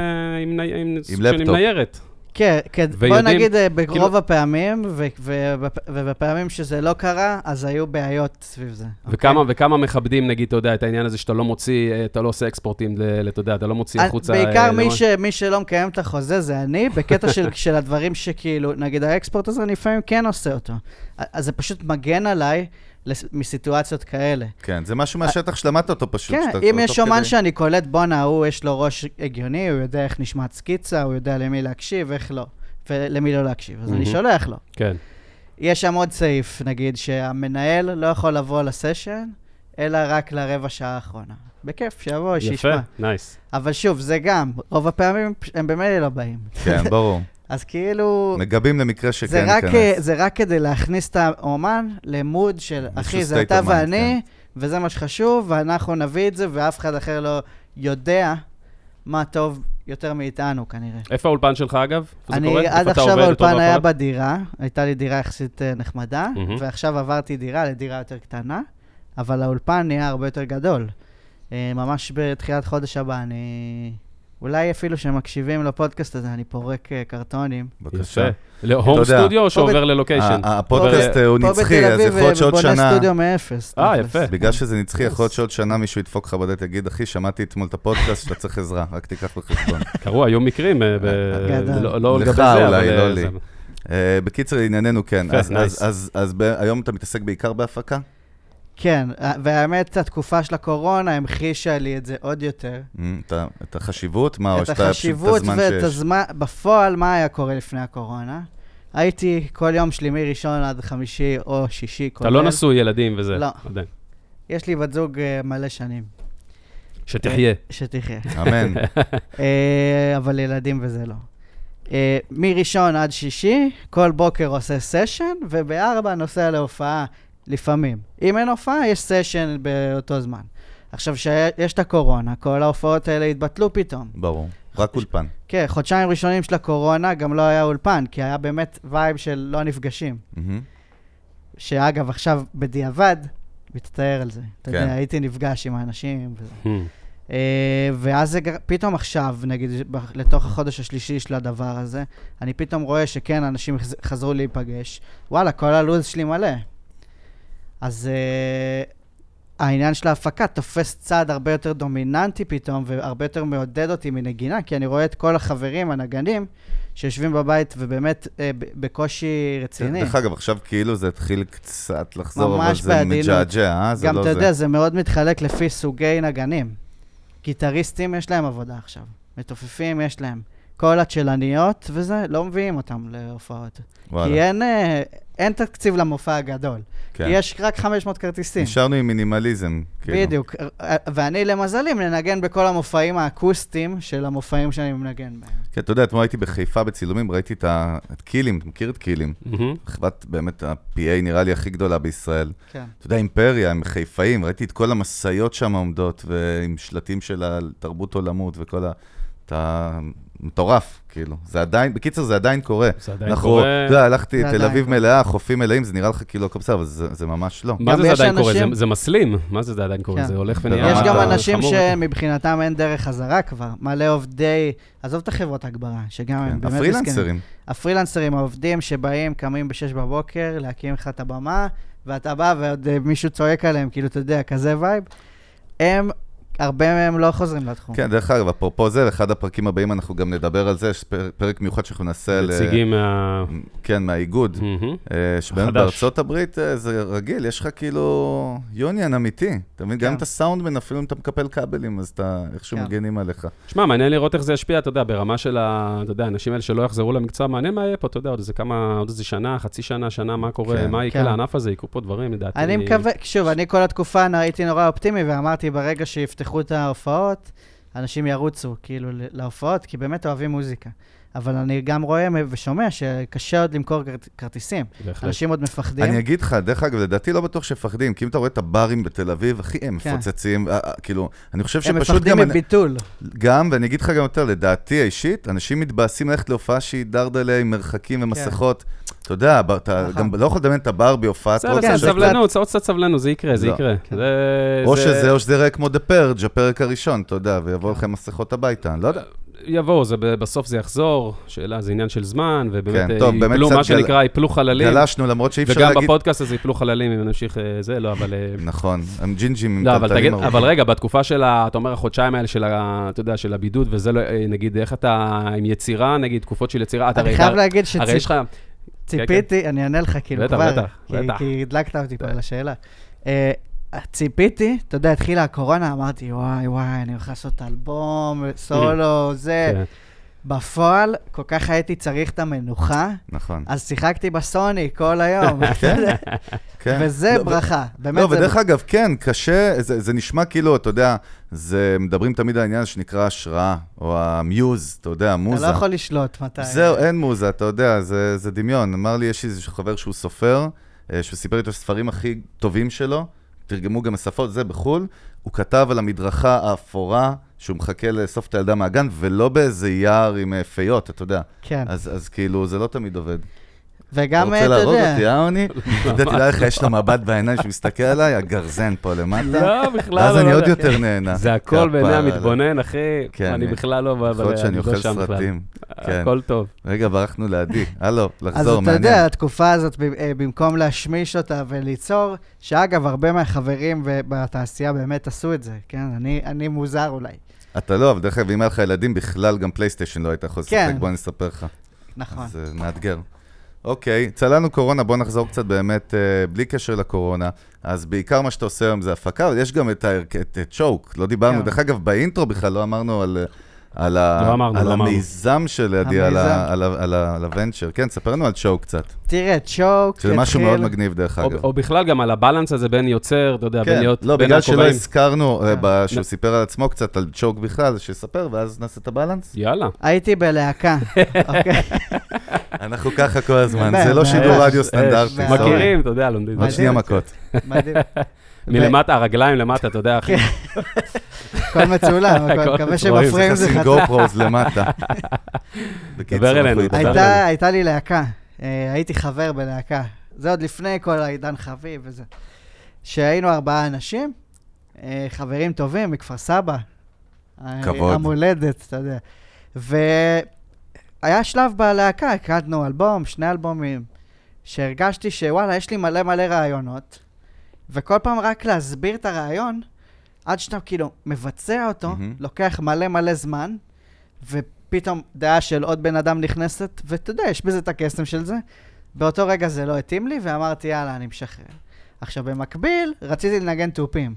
עם, עם, עם לפטופ. ניירת. כן, כן, בוא ויודעים- נגיד, אה, ברוב כאילו- הפעמים, ו- ו- ובפעמים שזה לא קרה, אז היו בעיות סביב זה. וכמה, אוקיי? וכמה מכבדים, נגיד, אתה יודע, את העניין הזה שאתה לא מוציא, אה, אתה לא עושה אקספורטים, אתה יודע, אתה לא מוציא אה, החוצה... בעיקר מי, ש, מי שלא מקיים את החוזה זה אני, בקטע של, של הדברים שכאילו, נגיד האקספורט הזה, אני לפעמים כן עושה אותו. אז זה פשוט מגן עליי מסיטואציות כאלה. כן, זה משהו מהשטח שלמדת אותו פשוט. כן, שאתה- אם יש אומן כדי- שאני קולט, בואנה, הוא יש לו ראש הגיוני, הוא יודע איך נשמעת סקיצה, הוא יודע למי להקשיב, איך לא, ולמי לא להקשיב, אז אני מהמם. שולח לו. כן. יש שם עוד סעיף, נגיד, שהמנהל לא יכול לבוא לסשן, אלא רק לרבע שעה האחרונה. בכיף, שיבוא, שישמע. יפה, נייס. אבל שוב, זה גם, רוב הפעמים הם במילא לא באים. כן, ברור. [LAUGHS] אז כאילו, מגבים למקרה זה שכן רק, ייכנס. זה רק כדי להכניס את האומן למוד של, אחי, זה אתה ואני, וזה מה שחשוב, ואנחנו נביא את זה, ואף אחד אחר לא יודע מה טוב יותר מאיתנו, כנראה. איפה האולפן שלך, אגב? זה אני קורה? עד עכשיו האולפן היה? בדירה, הייתה לי דירה יחסית אה, נחמדה, מהמם. ועכשיו עברתי דירה לדירה יותר קטנה, אבל האולפן נהיה הרבה יותר גדול. אה, ממש בתחילת חודש הבא אני אולי אפילו שמקשיבים לפודקאסט הזה, אני פורק אה, קרטונים. בבקשה. להום סטודיו או פה שעובר ללוקיישן? ה- הפודקאסט אה, הוא פה נצחי, בתל אז אביב, יכול להיות שעוד ובונה שנה... סטודיו מאפס. אה. יפה. בגלל שזה נצחי, יכול להיות שעוד שנה מישהו ידפוק לך בדלת, יגיד, אחי, שמעתי אתמול את הפודקאסט, שאתה צריך עזרה, רק תיקח בחשבון. [LAUGHS] קרו, היו מקרים, אה. לא- לא לך לגבי זה, אבל... אולי, לא אה, לי. אה, בקיצר, לענייננו, כן. אז- נייס. אז- אז- אז ב- היום אתה מתעסק בעיקר בהפקה? כן, אה, והאמת, התקופה של הקורונה המחישה לי את זה עוד יותר. אמ, את החשיבות? מה, או את שאתה פשוט את החשיבות ואת? הזמן, בפועל, מה היה קורה לפני הקורונה? הייתי כל יום שלי מראשון עד חמישי או שישי, אתה לא נשוי ילדים וזה. לא. עדיין. יש לי בת זוג אה, מלא שנים, שתחיה. שתחיה. אמן. [LAUGHS] אה, אבל ילדים וזה לא. אה, מראשון עד שישי, כל בוקר עושה סשן, ובארבע נוסע להופעה, לפעמים. אם אין הופעה, יש סשן באותו זמן. עכשיו, כשיש את הקורונה, כל ההופעות האלה התבטלו פתאום. ברור. רק אולפן. כן, חודשיים ראשונים של הקורונה גם לא היה אולפן, כי היה באמת vibe של לא נפגשים. מהמם. שאגב, עכשיו, בדיעבד, מצטער על זה. אתה כן. יודע, הייתי נפגש עם האנשים וזה. Hmm. אה, ואז זה, פתאום עכשיו, נגיד, לתוך החודש השלישי של הדבר הזה, אני פתאום רואה שכן, אנשים חז- חזרו להיפגש. וואלה, כל הלו"ז שלי מלא. אז uh, העניין של ההפקה תופס צעד הרבה יותר דומיננטי פתאום, והרבה יותר מעודד אותי מנגינה, כי אני רואה את כל החברים, הנגנים, שיושבים בבית ובאמת uh, בקושי רציני. דרך אגב, עכשיו כאילו זה התחיל קצת לחזור, אבל זה. מג'עג'ע, אה? זה גם, לא אתה זה. יודע, זה מאוד מתחלק לפי סוגי נגנים. גיטריסטים, יש להם עבודה עכשיו. מתופפים, יש להם. כל הצ'לניות וזה, לא מביאים אותם להופעות. וואלה. כי אין, אה, אין תקציב למופע הגדול. כן. כי יש רק 500 כרטיסים. נשארנו עם מינימליזם. כאילו. בדיוק. ואני, למזלי, מנגן בכל המופעים האקוסטיים של המופעים שאני מנגן בהם. כן, אתה יודע, אתמול הייתי בחיפה בצילומים, ראיתי את ה- את קילים, אתה מכיר את קילים? מהמם. חברת באמת ה-PA נראה לי הכי גדולה בישראל. כן. אתה יודע, אימפריה, הם חיפאים, ראיתי את כל המשאיות שם עומדות, ועם שלטים של התרבות עולמות וכל ה... אתה מטורף, כאילו. זה עדיין, בקיצר, זה עדיין קורה. זה עדיין אנחנו, קורה. אתה יודע, הלכתי, תל אביב קורה. מלאה, חופים מלאים, זה נראה לך כאילו הכל בסדר, אבל זה זה ממש לא. מה זה זה עדיין קורה? אנשים- זה- זה מסלים. מה זה זה עדיין קורה? כן. זה הולך ונהיה... יש גם אתה אנשים. שמבחינתם אין דרך חזרה כבר. מלא עובדי, עזוב את החברות הגברה, שגם הם כן, באמת מסכנים. הפרילנסרים. הפרילנסרים, העובדים שבאים, קמים ב-6 בבוקר, להקים לך את הבמה, ואתה בא ועוד אה, מישהו צועק עליהם, כאילו, אתה יודע, כזה vibe. הם, הרבה מהם לא חוזרים לתחום. כן, דרך אגב, אפרופו זה, באחד הפרקים הבאים אנחנו גם נדבר על זה, יש פר- פרק מיוחד שאנחנו נעשה על... נציגים מה... כן, מהאיגוד. אה, שבאמת. בארצות הברית אה, זה רגיל, יש לך כאילו יוניון אמיתי. אתה מבין? גם כן. את הסאונדמן, אפילו אם אתה מקפל כבלים, אז אתה איכשהו כן. מגנים עליך. שמע, מעניין לראות איך זה ישפיע, אתה יודע, ברמה של ה... אתה יודע, האנשים האלה שלא יחזרו למקצוע, מעניין מה יהיה פה, אתה יודע, עוד איזה כמה, עוד איזה שנה, חצי שנה, שנה, מה קורה, כן. מה יקרה. לענף הזה, יקרו פה דברים, לדעתי. אני מקווה, שוב, אני כל התקופה הייתי נורא אופטימי, ואמרתי, ברגע שיפתחו את ההופעות, אנשים ירוצו, כאילו, להופעות, כי באמת אוהבים מוזיקה. אבל אני גם רואה ושומע שקשה עוד למכור כרט- כרטיסים. בהחלט. אנשים עוד מפחדים. אני אגיד לך, דרך אגב, לדעתי לא בטוח שמפחדים, כי אם אתה רואה את הברים בתל אביב, אחי, הם כן. מפוצצים, אה, אה, כאילו, אני חושב הם שפשוט מפחדים גם... מביטול. גם, ואני אגיד לך גם יותר, לדעתי האישית, אנשים מתבאסים ללכת להופעה שהיא דרדלה עם מרחקים ומסכות. אתה יודע, אתה נכון. גם לא יכול לדמיין את הבר בהופעת בסדר, כן, בסדר, סבלנות, עוד קצת סבלנות, זה יקרה, זה לא. יקרה. כן. או שזה, או שזה יראה כמו The Purge, הפרק הראשון, אתה יודע, ויבואו לכם מסכות הביתה, אני לא יודע. יבואו, זה בסוף זה יחזור, שאלה, זה עניין של זמן, ובאמת כן, אה, טוב, יפלו, מה שנקרא, יפלו חללים. גלשנו, למרות שאי אפשר וגם להגיד... בפודקאסט הזה יפלו חללים, אם נמשיך אה, זה, לא, אבל... אה, נכון, הם ג'ינג'ים עם לא, אבל טלטלים ארוכים. אבל רגע, בתקופה של. אתה אומר, החודשיים האלה של. אתה יודע, של הבידוד, וזה לא... נגיד, איך אתה עם יצירה, נגיד, תקופות של יצירה, אתה אני הרי... חייב להגיד הרי יש לך... שציפיתי, אני אענה לך כאילו כבר, בטח, בטח. כי הדלקת אותי פה על השאלה. אה, ציפיתי, אתה יודע, התחילה הקורונה, אמרתי, וואי, וואי, אני הולך לעשות אלבום, סולו, זה. בפועל, כל כך הייתי צריך את המנוחה, נכון. אז שיחקתי בסוני כל היום. [LAUGHS] כן, [LAUGHS] כן. וזה לא, ברכה. באמת, לא, זה- ודרך אגב, כן, קשה, זה, זה נשמע כאילו, אתה יודע, זה, מדברים תמיד על העניין שנקרא השראה, או המיוז, אתה יודע, אתה המוזה. לא יכול לשלוט מתי. זהו, אין מוזה, אתה יודע, זה, זה דמיון. אמר לי, יש לי איזה חבר שהוא סופר, אה, שהוא סיפר איתו הספרים הכי טובים שלו, תרגמו גם לשפות, זה בחו"ל, הוא כתב על המדרכה האפורה, שהוא מחכה לאסוף את הילדה מהגן, ולא באיזה יער עם אה, פיות, אתה יודע. כן. אז, אז כאילו, זה לא תמיד עובד. וגם, אתה אתה רוצה להרוג יודע, אותי, אה, עוני? [LAUGHS] ידעתי לה איך יש לו מבט בעיניים שמסתכל עליי, הגרזן פה למטה. לא, בכלל לא. ואז אני לא עוד יודע. יותר נהנה. זה הכל בעיני. המתבונן, אחי. כן, אני אה, בכלל לא... יכול להיות שאני אני לא אוכל. סרטים. כן. הכל טוב. רגע, ברחנו לידי. הלו, אז לחזור, אתה מעניין. יודע, התקופה הזאת, אה, במקום להשמיש אותה וליצור, שאגב, הרבה מהחברים בתעשייה באמת עשו את זה, כן? אני מוזר אולי. אתה לא, אבל דרך אגב, אם היה לך ילדים, בכלל גם פלייסטיישן לא היית יכול לשחק, כן. בוא אני אספר לך. נכון. אז אה, מאתגר. אוקיי, צללנו קורונה, בוא נחזור קצת באמת, אה, בלי קשר לקורונה. אז בעיקר מה שאתה עושה היום זה הפקה, אבל יש גם את, את, את צ'וק, לא דיברנו. כן. דרך אגב, באינטרו בכלל לא אמרנו על, על, ה, לא אמרנו, על לא אמרנו. המיזם של עדי, על. ה- על, ה- על, ה- על הוונצ'ר. כן, ספר לנו על צ'וק קצת. תראה, צ'וק שזה משהו מאוד מגניב, דרך או- אגב. או בכלל גם על הבלנס הזה בין יוצר, אתה יודע, בין כן, להיות... לא, בין בגלל שלא. הזכרנו, אה, כן. ב- שהוא סיפר על עצמו קצת, על צ'וק בכלל, שיספר, ואז נעשה את הבלנס. יאללה. הייתי בלהקה, [LAUGHS] אוקיי? אנחנו ככה כל הזמן, זה לא. [LAUGHS] שידור רדיו סטנדרטי. מכירים, אתה יודע, לומדים. עוד שנייה. מכות. מדהים. [LAUGHS] מלמטה, הרגליים למטה, אתה יודע, אחי. [LAUGHS] הכל מצולם, מקווה שבפריים זה חצי. גו-פרוז למטה. דבר אלינו, הייתה לי להקה, אה, הייתי חבר בלהקה. זה עוד לפני כל העידן חביב וזה. שהיינו ארבעה אנשים, אה, חברים טובים מכפר סבא. אה, כבוד. המולדת, אתה יודע. והיה שלב בלהקה, הקלטנו אלבום, שני אלבומים, שהרגשתי שוואלה, יש לי מלא מלא רעיונות, וכל פעם רק להסביר את הרעיון, עד שאתה כאילו מבצע אותו, מהמם. לוקח מלא מלא זמן, ופתאום דעה של עוד בן אדם נכנסת, ואתה יודע, יש בזה את הקסם של זה. באותו רגע זה לא התאים לי, ואמרתי, יאללה, אני משחרר. עכשיו, במקביל, רציתי לנגן תופים,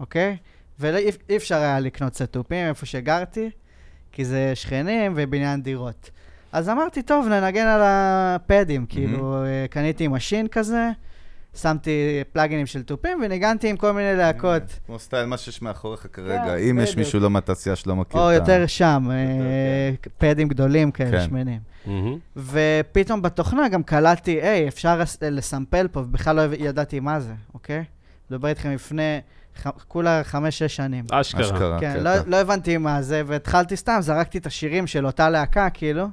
אוקיי? ואי אי אפשר היה לקנות סט תופים איפה שגרתי, כי זה שכנים ובניין דירות. אז אמרתי, טוב, ננגן על הפדים, כאילו, אה, קניתי Maschine כזה, שמתי פלאגינים של תופים וניגנתי עם כל מיני להקות. כמו סטייל, מה שיש מאחוריך כרגע. כן, אם יש. מישהו לא מהתעשייה שלא מכיר או את ה... יותר שם, אה, פדים גדולים כאלה, כן. שמנים. מהמם. ופתאום בתוכנה גם קלטתי, היי, אפשר לס- לסמפל פה, ובכלל לא ידעתי מה זה, אוקיי? מדבר איתכם לפני ח- כולה חמש-שש שנים. אשכרה. אשכרה, כן, קטע. לא, לא הבנתי מה זה, והתחלתי סתם, זרקתי את השירים של אותה להקה, כאילו.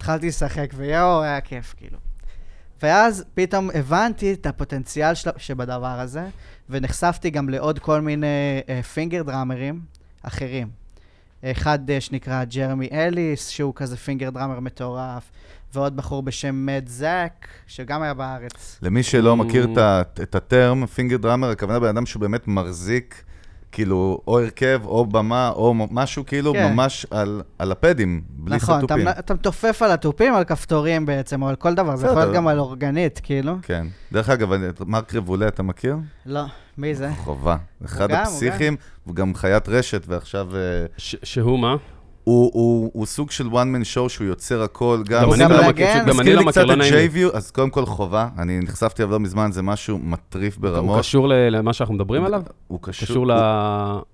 התחלתי לשחק, ויואו, היה כיף, כאילו. ואז פתאום הבנתי את הפוטנציאל של, שבדבר הזה, ונחשפתי גם לעוד כל מיני finger drummer ים אחרים. אחד אה, שנקרא Jeremy Ellis, שהוא כזה finger drummer מטורף, ועוד בחור בשם Mad Zach, שגם היה בארץ. למי שלא Mm. מכיר את את ה term, finger drummer, הכוונה בן אדם שהוא באמת מחזיק, כאילו, או הרכב, או במה, או משהו כאילו כן. ממש על- על הפדים, בלי נכון, אתה, סט תופים. אתה מתופף על התופים, על כפתורים בעצם, או על כל דבר, זה יכול. להיות גם על אורגנית, כאילו. כן. דרך אגב, מרק רבולה אתה מכיר? לא, מי זה? חובה. אחד הפסיכים, הוא גם חיית רשת, ועכשיו... אה, ש- שהוא מה? הוא, הוא, הוא סוג של one man show שהוא יוצר הכל, גם... גם הוא אני לא מנגן? מכיר, גם אני מזכיר לא מכיר, קצת לא את נעים לי. JView, אז קודם כל חובה, אני נחשפתי אליו לא מזמן, זה משהו מטריף הוא ברמות. קשור ל- למה שאנחנו מדברים עליו? הוא קשור, קשור ל... הוא,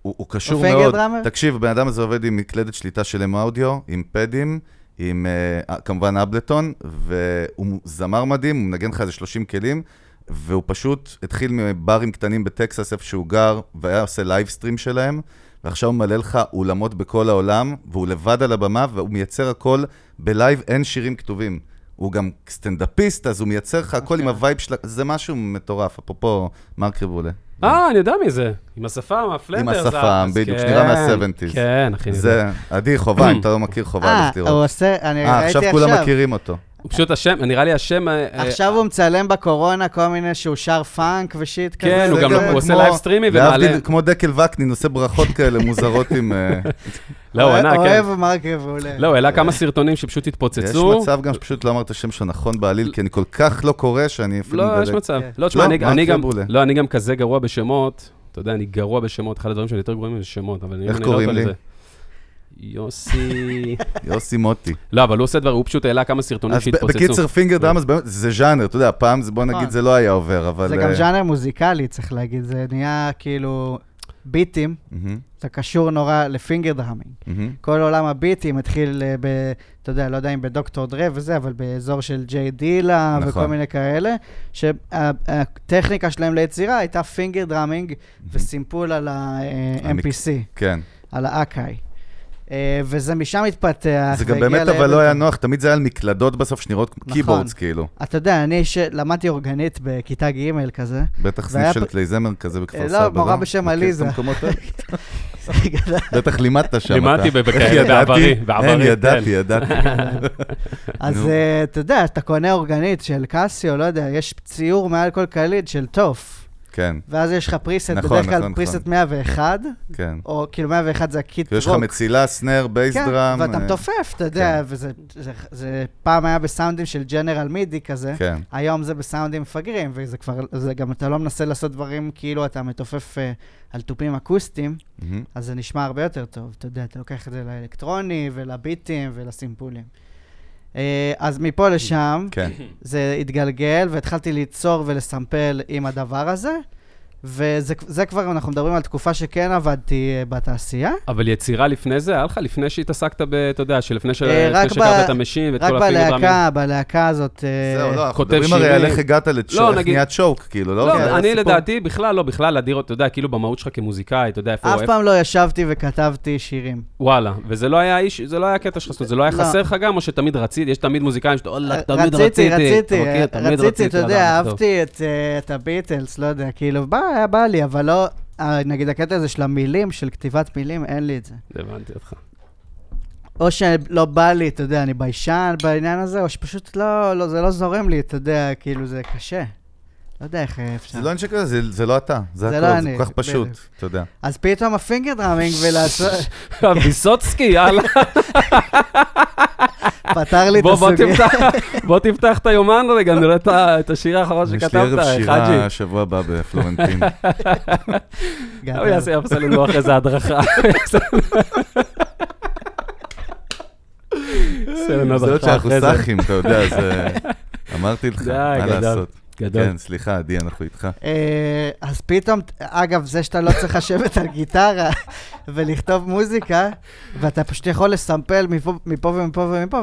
הוא, הוא קשור מאוד. תקשיב, הבן אדם הזה עובד עם מקלדת שליטה של M-Audio, עם פדים, עם אה, כמובן Ableton, והוא זמר מדהים, הוא מנגן לך איזה 30 כלים, והוא פשוט התחיל מברים קטנים בטקסס, איפה שהוא גר, והיה עושה livestream שלהם, ועכשיו הוא מלא לך אולמות בכל העולם, והוא לבד על הבמה, והוא מייצר הכל ב live, אין שירים כתובים. הוא גם סטנדאפיסט, אז הוא מייצר לך הכל עם אוקיי. ה vibe של... זה משהו מטורף, אפרופו מרק ריבולה. אה, אני יודע מי זה. עם השפם, הפלנדרס. השפם, אז בדיוק, כן, שנראה מה-70s. כן, אחי. זה, עדי, חובה, אם אתה לא [CLEARS THROAT] מכיר, חובה אה, הוא. עושה, אני אה, ראיתי עכשיו כולם מכירים אותו. הוא פשוט השם, נראה לי השם... אה, עכשיו הוא מצלם בקורונה כל מיני שהוא שר פאנק ושיט כזה. כן, הוא גם עושה לייב סטרימי ומעלה... כמו דקל וקנין, עושה ברכות כאלה מוזרות עם... אה, לא, הוא ענה, כן. אוהב מרק רבולה. לא, הוא העלה כמה סרטונים שפשוט יש התפוצצו. מצב גם שפשוט לא אמרת שם שלו נכון בעליל, כי אני כל כך לא קורא שאני אפילו לא, יש. מצב. כן. לא, תשמע, לא, אני- גם... לא, אני גם כזה גרוע בשמות. אתה יודע, אני גרוע בשמות. אחד הדברים שאני יותר גרועים זה שמות, אבל אני איך לא קוראים אותו לי? יוסי... יוסי מוטי. לא, אבל הוא עושה דבר, הוא פשוט העלה כמה סרטונים שהתפוצצו. בקיצר, finger באמת, זה ז'אנר, אתה יודע, פעם זה, בוא נגיד, נכון. זה לא היה עובר, אבל... זה גם אה, ז'אנר מוזיקלי, צריך להגיד. זה נהיה כאילו ביטים, זה קשור נורא ל finger drumming. כל עולם הביטים התחיל אה, ב... אתה יודע, לא יודע אם בדוקטור דרה וזה, אבל באזור של ג'יי דילה נכון. וכל מיני כאלה, שהטכניקה שלהם ליצירה הייתה finger drumming וסימפול על ה-MPC, כן. על ה Akai. אה, וזה משם התפתח. זה גם באמת אבל לא. היה נוח, תמיד זה היה על מקלדות בסוף שנראות כמו נכון. keyboards כאילו. אתה יודע, אני שלמדתי אורגנית בכיתה ג' כזה, בטח סניף של פ- כלי-זמר כזה בכפר אה, סבא, לא, מורה בשם עליזה. [LAUGHS] בטח לימדת שם. לימדתי? בעברי, בעברי, אין, ידעתי, כן. ידעתי. [LAUGHS] אז. אה, אתה יודע, אתה קונה אורגנית של קסיו, לא יודע, יש ציור מעל כל קליד של תוף. כן, ואז יש לך preset, נכון, בדרך כלל נכון, preset נכון. 101, כן. או כאילו 101 זה ה kit יש לך רוק. מצילה, snare, bass כן, drum. ואתה אה, מתופף, אתה יודע, כן. וזה זה- זה פעם היה בסאונדים של General MIDI כזה, כן, היום זה בסאונדים מפגרים, וזה כבר, זה גם, אתה לא מנסה לעשות דברים כאילו אתה מתופף אה, על תופים אקוסטיים, מהמם. אז זה נשמע הרבה יותר טוב, אתה יודע, אתה לוקח את זה לאלקטרוני ולביטים ולסימפולים. אה, אז מפה לשם, כן. זה התגלגל, והתחלתי ליצור ולסמפל עם הדבר הזה, וזה זה כבר, אנחנו מדברים על תקופה שכן עבדתי אה, בתעשייה. אבל יצירה לפני זה, היה לך לפני שהתעסקת ב... אתה יודע, שלפני ש- אה, רק שהכרת את המשין ואת רק כל הפיגרמים. בלהקה, בלהקה הזאת... אה, זהו, לא, אנחנו כותב מדברים הרי על שירים. איך הגעת לא, נגיד- נהיה צ'וק, כאילו, לא? לא, זה אני. לדעתי, בכלל לא, בכלל אדיר, אתה יודע, כאילו במהות שלך כמוזיקאי, אתה יודע איפה... אף פעם לא ישבתי וכתבתי שירים. וואלה, וזה לא היה איש, זה לא היה קטע שלך, זאת אומרת, זה לא היה לא. חסר לך גם, או שתמיד רצית, יש תמיד מוזיקאים שאתה, וואלה, תמיד רציתי, רציתי. רציתי, אתה רציתי, יודע. אהבתי אה, את הביטלס, לא יודע, כאילו, בא, היה בא לי, אבל לא, אה, נגיד הקטע הזה של המילים, של כתיבת מילים, אין לי את זה. הבנתי אותך. או שלא בא לי, אתה יודע, אני ביישן בעניין הזה, או שפשוט לא, לא, זה לא זורם לי, אתה יודע, כאילו, זה קשה. לא יודע איך אפשר. זה לא עניין כזה, זה- זה לא אתה, זה זה הכל, לא זה אני, כל כך פשוט, בדיוק. אתה יודע. אז פתאום ה finger drumming ולעשות, [LAUGHS] ויסוצקי, יאללה. [LAUGHS] פתר לי את הסוגיה. בוא תפתח את היומן רגע, נראה את השיר האחרון יש לי שכתבת, ערב חאג'י. שירה שבוע הבא בפלורנטין. הוא יעשה לנו אחרי זה הדרכה. זה עוד שאנחנו. סאחים, אתה יודע, זה... אמרתי לך, מה. לעשות. גדול. כן, סליחה, עדי, אנחנו איתך. אה, אז פתאום, אגב, זה שאתה לא צריך לשבת על גיטרה ולכתוב מוזיקה, ואתה פשוט יכול לסמפל מפה, מפה ומפה ומפה,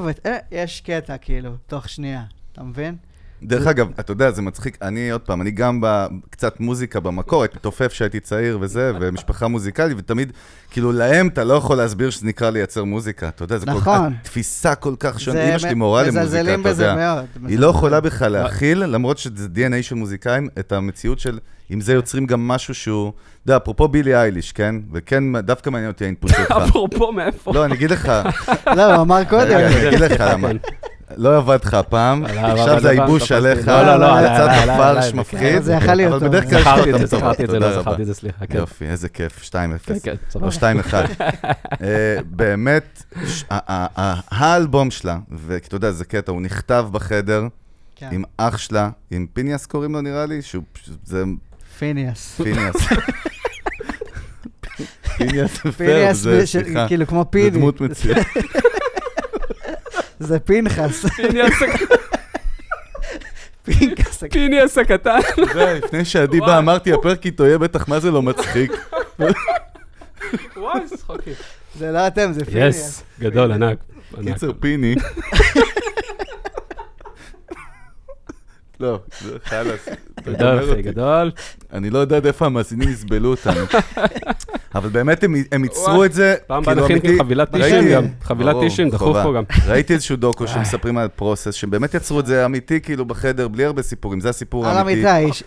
ויש קטע, כאילו, תוך שנייה. אתה מבין? דרך אגב, אתה יודע, זה מצחיק, אני עוד פעם, אני גם ב- קצת מוזיקה במקור, הייתי מתופף כשהייתי צעיר וזה, ומשפחה מוזיקלית, ותמיד, כאילו, להם אתה לא יכול להסביר שזה נקרא לייצר מוזיקה, אתה יודע, זה כל כך, נכון. תפיסה כל כך שונה, אמא שלי מורה למוזיקה, מזלזלים אתה בזה יודע. מאוד. היא לא יכולה בכלל להכיל, למרות שזה DNA של מוזיקאים, את המציאות של, עם זה יוצרים גם משהו שהוא, אתה יודע, אפרופו בילי אייליש, כן? וכן, דווקא מעניין אותי האינפוט שלך. [LAUGHS] אפרופו מאיפה. לא, אני אגיד לך, לא, הוא אמר קודם. אני אגיד לך למה. לא עבד לך הפעם, לא, עכשיו זה הייבוש. עליך, לא, לא, לא, יצאת עליי, עליי, פרש מפחיד, זה יכול להיות אבל טוב. בדרך כלל יש זכרתי לך את זה, זכרתי את זה, לא. זכרתי את זה, סליחה, כן. יופי, איזה כיף, 2-0. כן, כן, או סבבה. 2-1. [LAUGHS] אה, באמת, האלבום שלה, ואתה יודע, זה קטע, הוא נכתב בחדר. עם אח שלה, עם פיניאס קוראים לו נראה לי, שהוא פשוט, זה פיניאס. פיניאס. [LAUGHS] פיניאס פיניאס, זה, סליחה, כאילו כמו זה פיני. דמות מצוינת. [LAUGHS] זה פנחס. פיניאס פינקס. פיניאס הקטן. אתה יודע, לפני שעדי בא. אמרתי, הפרק איתו יהיה בטח, מה זה לא מצחיק? וואי, צחוקים. זה לא אתם, זה פיניאס. yes, גדול, ענק. קיצר, פיני. [LAUGHS] לא, חלאס. גדול, אחי. גדול. אני לא יודע עד איפה המאזינים יסבלו אותנו. [LAUGHS] אבל באמת הם, ייצרו. את זה, פעם באה כאילו נכין. חבילת טישים גם. חבילת טישים, דחוף. פה גם. ראיתי איזשהו דוקו [LAUGHS] שמספרים על פרוסס, שהם באמת יצרו את זה אמיתי, כאילו בחדר, בלי הרבה סיפורים, זה הסיפור על האמיתי. המיטה, איש.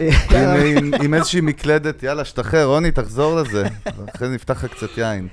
עם, [LAUGHS] איזושהי מקלדת, יאללה, שתחרר, רוני, תחזור לזה. אחרי זה נפתח לך קצת יין.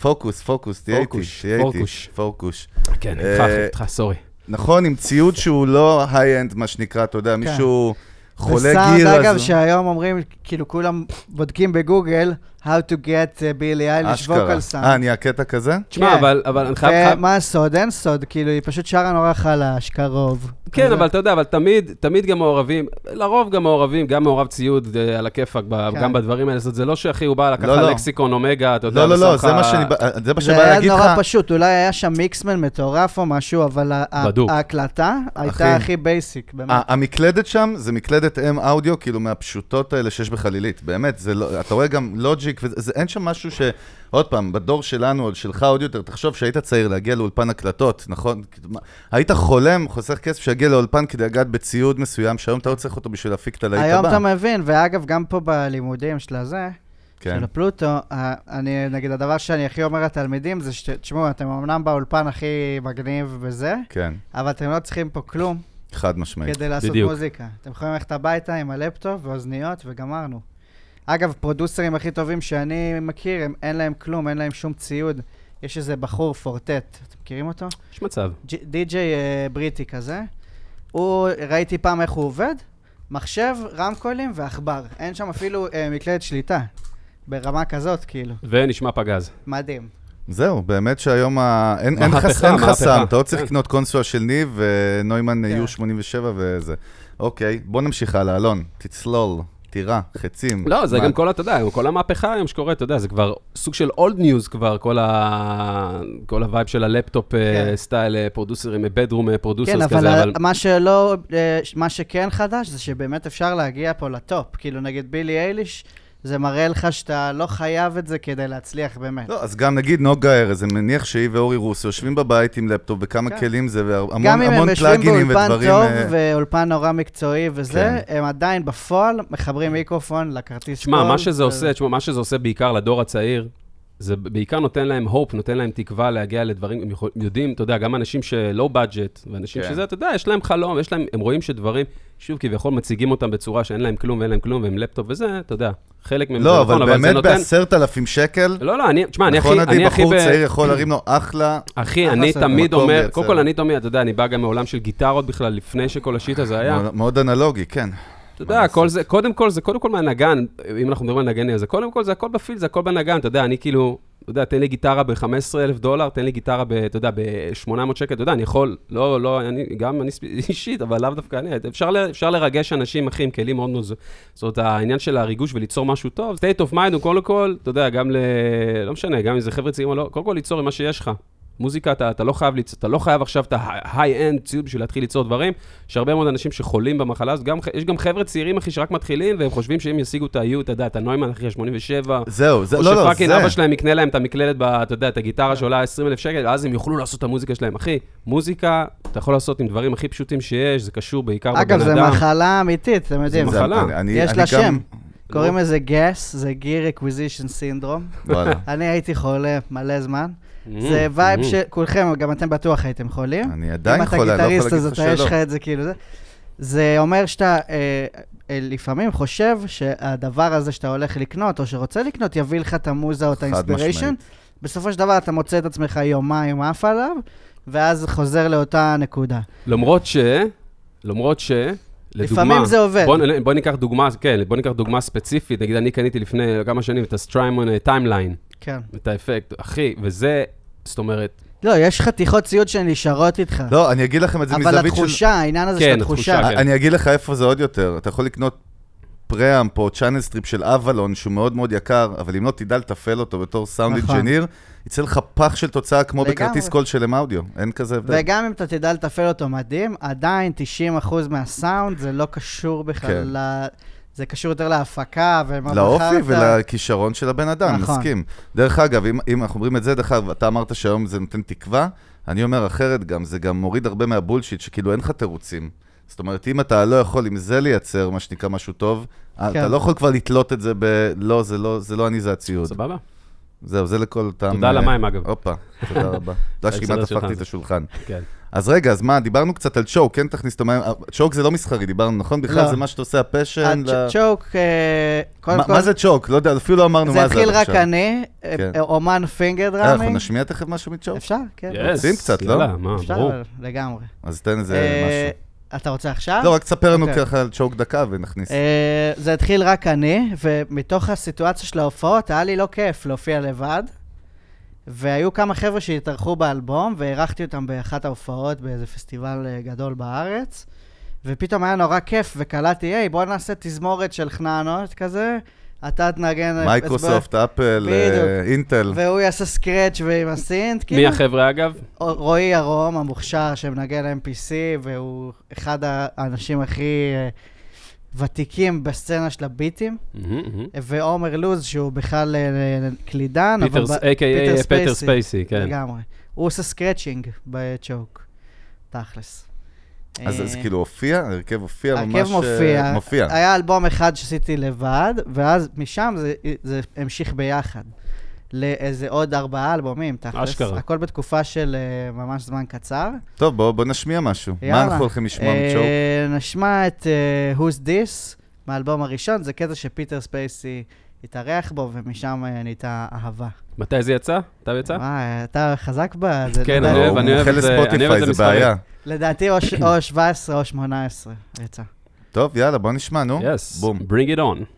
פוקוס, פוקוס, תהיה איתי, תהיה איתי. פוקוש. כן, אה, איתך, sorry. נכון, עם ציוד שהוא לא high-end, מה שנקרא, אתה יודע, מישהו חולה וסאונד, gear, אגב, אז... שהיום אומרים, כאילו כולם בודקים בגוגל, how to get בילי אייליש sound. אה, נהיה קטע כזה? תשמע, כן. אבל אבל אני חייב... חייב- ומה הסוד? אין סוד, כאילו, היא פשוט שרה נורא חלש, קרוב. כן. אבל אתה יודע, אבל תמיד, תמיד גם מעורבים, לרוב גם מעורבים, גם מעורב ציוד אה, על הכיפאק, כן. גם בדברים האלה, זה לא שאחי, הוא בא, לקח לא, לך לא. Lexicon Omega, אתה יודע, לא, לא, לא, זה לך- מה שאני בא- זה מה זה שבא היה להגיד לך. נורא פשוט, אולי היה שם mix man מטורף או משהו, אבל. ההקלטה. הייתה הכי basic, באמת. המקלדת שם זה מקלדת M-Audio, כאילו מהפשוטות האלה שיש בחלילית, באמת, לא, אתה רואה גם Logic, וזה, אין שם משהו ש... עוד פעם, בדור שלנו, או שלך עוד יותר, תחשוב שהיית צעיר להגיע לאולפן הקלטות, נכון? היית חולם, חוסך כסף שיגיע לאולפן כדי לגעת בציוד מסוים, שהיום אתה לא צריך אותו בשביל להפיק את הלהיט הבא. היום אתה מבין, ואגב, גם פה בלימודים של הזה, כן. של הפלוטו, אני, נגיד, הדבר שאני הכי אומר לתלמידים זה ש... תשמעו, אתם אמנם באולפן הכי מגניב וזה, כן, אבל אתם לא צריכים פה כלום חד משמעית. כדי לעשות בדיוק. מוזיקה. אתם יכולים ללכת הביתה עם הלפטופ ואוזניות וגמרנו. אגב, פרודוסרים הכי טובים שאני מכיר, הם, אין להם כלום, אין להם שום ציוד. יש איזה בחור, פורטט, אתם מכירים אותו? יש מצב. די.ג'יי אה, בריטי כזה. הוא, ראיתי פעם איך הוא עובד, מחשב, רמקולים ועכבר. אין שם אפילו אה, מקלדת שליטה. ברמה כזאת, כאילו. ונשמע פגז. מדהים. זהו, באמת שהיום ה... אין, אין, חס... אין. חסם, אתה לא צריך כן. לקנות קונסולה של Neve ו Neumann כן. U 87 וזה. אוקיי, בוא נמשיך הלאה, אלון, תצלול, תירה, חצים. לא, זה מה? גם כל, אתה יודע, כל המהפכה היום שקורית, אתה יודע, זה כבר סוג של old news כבר, כל ה... כל ה vibe של הלפטופ אה, כן. style אה, פרודוסרים, bedroom כן, producers אבל, כזה, אבל... מה שלא, אה, מה שכן חדש זה שבאמת אפשר להגיע פה ל top. כאילו, נגיד בילי אייליש, זה מראה לך שאתה לא חייב את זה כדי להצליח באמת. לא, אז גם נגיד נוגה ארז, אני מניח שהיא ואורי רוסו יושבים בבית עם לפטופ וכמה כן. כלים זה, והמון גם אם הם יושבים פלאגינים באולפן ודברים... טוב אה, ואולפן נורא מקצועי וזה, כן. הם עדיין בפועל מחברים מיקרופון לכרטיס תשמע, קול, מה שזה ו- עושה, תשמע, מה שזה עושה בעיקר לדור הצעיר, זה בעיקר נותן להם hope, נותן להם תקווה להגיע לדברים, הם יכול- יודעים, אתה יודע, גם אנשים שלא budget, ואנשים כן. שזה, אתה יודע, יש להם חלום, יש להם, הם רואים שדברים, שוב, כביכול מציגים אותם בצורה שאין להם כלום ואין להם כלום, והם לפטופ וזה, אתה יודע, חלק מהם זה לא, נכון, אבל זה באמת נותן... בעשרת אלפים שקל, לא, לא, אני, תשמע, אני הכי, נכון, עדי, בחור ב... צעיר יכול להרים לו אחלה, אחי, אני. תמיד אומר. קודם כל, אני תמיד, אתה יודע, אני בא גם מעולם של גיטרות בכלל, לפני שכל השיט הזה היה. מאוד אנלוגי, כן. אתה יודע, כל זה, קודם כל, זה קודם כל מהנגן, אם אנחנו מדברים על נגני, אז זה קודם כל, זה הכל בפיל, זה הכל בנגן, אתה יודע, אני כאילו, אתה יודע, תן לי גיטרה ב-15,000 דולר, תן לי גיטרה ב, אתה יודע, ב-800 שקל, אתה יודע, אני יכול, לא, לא, אני, גם אני [LAUGHS] אישית, אבל לאו דווקא אני, אפשר, אפשר לרגש אנשים, אחי, עם כלים מאוד מאוד, ז- זאת אומרת, העניין של הריגוש וליצור משהו טוב, state of mind הוא קודם כל, אתה יודע, גם ל... לא משנה, גם אם זה חבר'ה צעירים או לא, קודם כל ליצור עם מה שיש לך. מוזיקה, אתה, אתה לא חייב, ליצ... אתה לא חייב עכשיו את ה-high-end ציוד בשביל להתחיל ליצור דברים. יש הרבה מאוד אנשים שחולים במחלה הזאת, גם, יש גם חבר'ה צעירים, אחי, שרק מתחילים, והם חושבים שאם ישיגו את ה-U, אתה יודע, את הנוימן, אחי, ה-87, זהו, זה, או לא, לא, שפאקינג זה. אבא שלהם יקנה להם את המקלדת, ב- אתה יודע, את הגיטרה שעולה 20,000 שקל, אז הם יוכלו לעשות את המוזיקה שלהם. אחי, מוזיקה, אתה יכול לעשות עם דברים הכי פשוטים שיש, זה קשור בעיקר בבן אגב, אדם. זו מחלה אמיתית, אתם יודעים. זה מחלה. אני- אני- יש אני לה גם- שם. קוראים לזה גס, זה Acquisition Syndrome. וואלה. אני הייתי חולה מלא זמן. זה vibe mm. שכולכם, גם אתם בטוח הייתם חולים. אני עדיין חולה, אם אני אתה לא יכול גיטריסט, להגיד אז לך אתה, יש שלא. לך את זה כאילו זה. זה אומר שאתה אה, אה, לפעמים חושב שהדבר הזה שאתה הולך לקנות, או שרוצה לקנות, יביא לך את המוזה או את ה inspiration. בסופו של דבר אתה מוצא את עצמך יומיים עף עליו, ואז חוזר לאותה נקודה. למרות ש... למרות ש... לדוגמה, לפעמים זה עובד. בוא, בוא ניקח דוגמה, כן, בוא ניקח דוגמה ספציפית, נגיד אני קניתי לפני כמה שנים את ה Strymon Timeline, כן. את האפקט, אחי, וזה, זאת אומרת, לא, יש חתיכות ציוד שנשארות איתך. לא, אני אגיד לכם את זה אבל מזווית של... התחושה, העניין הזה כן, של התחושה. התחושה, כן. אני אגיד לך איפה זה עוד יותר. אתה יכול לקנות preamp או channel strip של אבלון, שהוא מאוד מאוד יקר, אבל אם לא תדע לתפעל אותו בתור סאונד נכון. engineer, יצא לך פח של תוצאה כמו. בכרטיס קול של M-Audio. אין כזה הבדל. וגם אם אתה תדע לתפעל אותו מדהים, עדיין 90% מהסאונד זה לא קשור בכלל כן. ל... זה קשור יותר להפקה ומה לאופי בחרת. ולכישרון של הבן אדם, נכון. מסכים. דרך אגב, אם, אם אנחנו אומרים את זה, דרך אגב, אתה אמרת שהיום זה נותן תקווה, אני אומר אחרת גם, זה גם מוריד הרבה מהבולשיט, שכאילו אין לך תירוצים. זאת אומרת, אם אתה לא יכול עם זה לייצר, מה שנקרא משהו טוב, כן. אתה לא יכול כבר לתלות את זה ב... לא, זה לא, זה לא אני, זה הציוד. סבבה? זהו, זה לכל אותם... תודה על אה, המים, אגב. הופה, תודה רבה. [LAUGHS] תודה שכמעט הפכתי את. השולחן. כן. אז רגע, אז מה, דיברנו קצת על צ'וק, כן תכניס את המים, צ'וק זה לא מסחרי, דיברנו, נכון? בכלל לא. זה מה שאתה עושה, ה passion. ל- הצ'וק, אה, קודם מה- כל, מה זה צ'וק? לא יודע, אפילו לא אמרנו זה מה זה עד התחיל רק עכשיו. אני, אה, כן. אה, אומן finger אה, אנחנו. נשמיע תכף משהו מצ'וק? אפשר? כן. Yes, רוצים קצת, לא? יאללה, מה, אפשר, ברור. לגמרי. אז תן איזה אה, משהו. אתה רוצה עכשיו? לא, רק תספר לנו אוקיי. ככה על צ'וק דקה ונכניס. אה, זה התחיל רק אני, ומתוך הסיטואציה של ההופעות, היה לי לא כיף להופיע לבד. והיו כמה חבר'ה שהתארחו באלבום, ואירחתי אותם באחת ההופעות באיזה פסטיבל אה, גדול בארץ. ופתאום היה נורא כיף, וקלטתי, היי, בוא נעשה תזמורת של חננות כזה, אתה תנגן... מייקרוסופט, אפל, אה. אינטל. והוא יעשה scratch ועם ה synth, מי החבר'ה, אגב? רועי ירום, המוכשר, שמנגן MPC, והוא אחד האנשים הכי אה, ותיקים בסצנה של הביטים. ועומר לוז, שהוא בכלל אה, קלידן, פיטר, ב- a.k.a. פטר ספייסי, כן. לגמרי. הוא עושה scratching בצ'וק, תכלס. אז אה, זה כאילו הופיע, הרכב הופיע ממש... הרכב מופיע. אה, מופיע. היה אלבום אחד שעשיתי לבד, ואז משם זה, זה המשיך ביחד. לאיזה עוד ארבעה אלבומים, תכלס. אשכרה. הכל בתקופה של אה, ממש זמן קצר. טוב, בוא בוא נשמיע משהו. מה יאללה. אנחנו הולכים לשמוע מצ'וק? אה, נשמע את אה, Who's This מהאלבום הראשון, זה קטע שפיטר ספייסי התארח בו, ומשם אה, נהייתה אהבה. מתי זה יצא? הוא יצא? וואי, אתה חזק בזה. כן, אני אוהב, אני אוהב את זה- אני אוהב את לספוטיפיי, זה. בעיה. לדעתי או 17 או 18 יצא. טוב, יאללה, בוא נשמע, נו. Yes, בום. bring it on.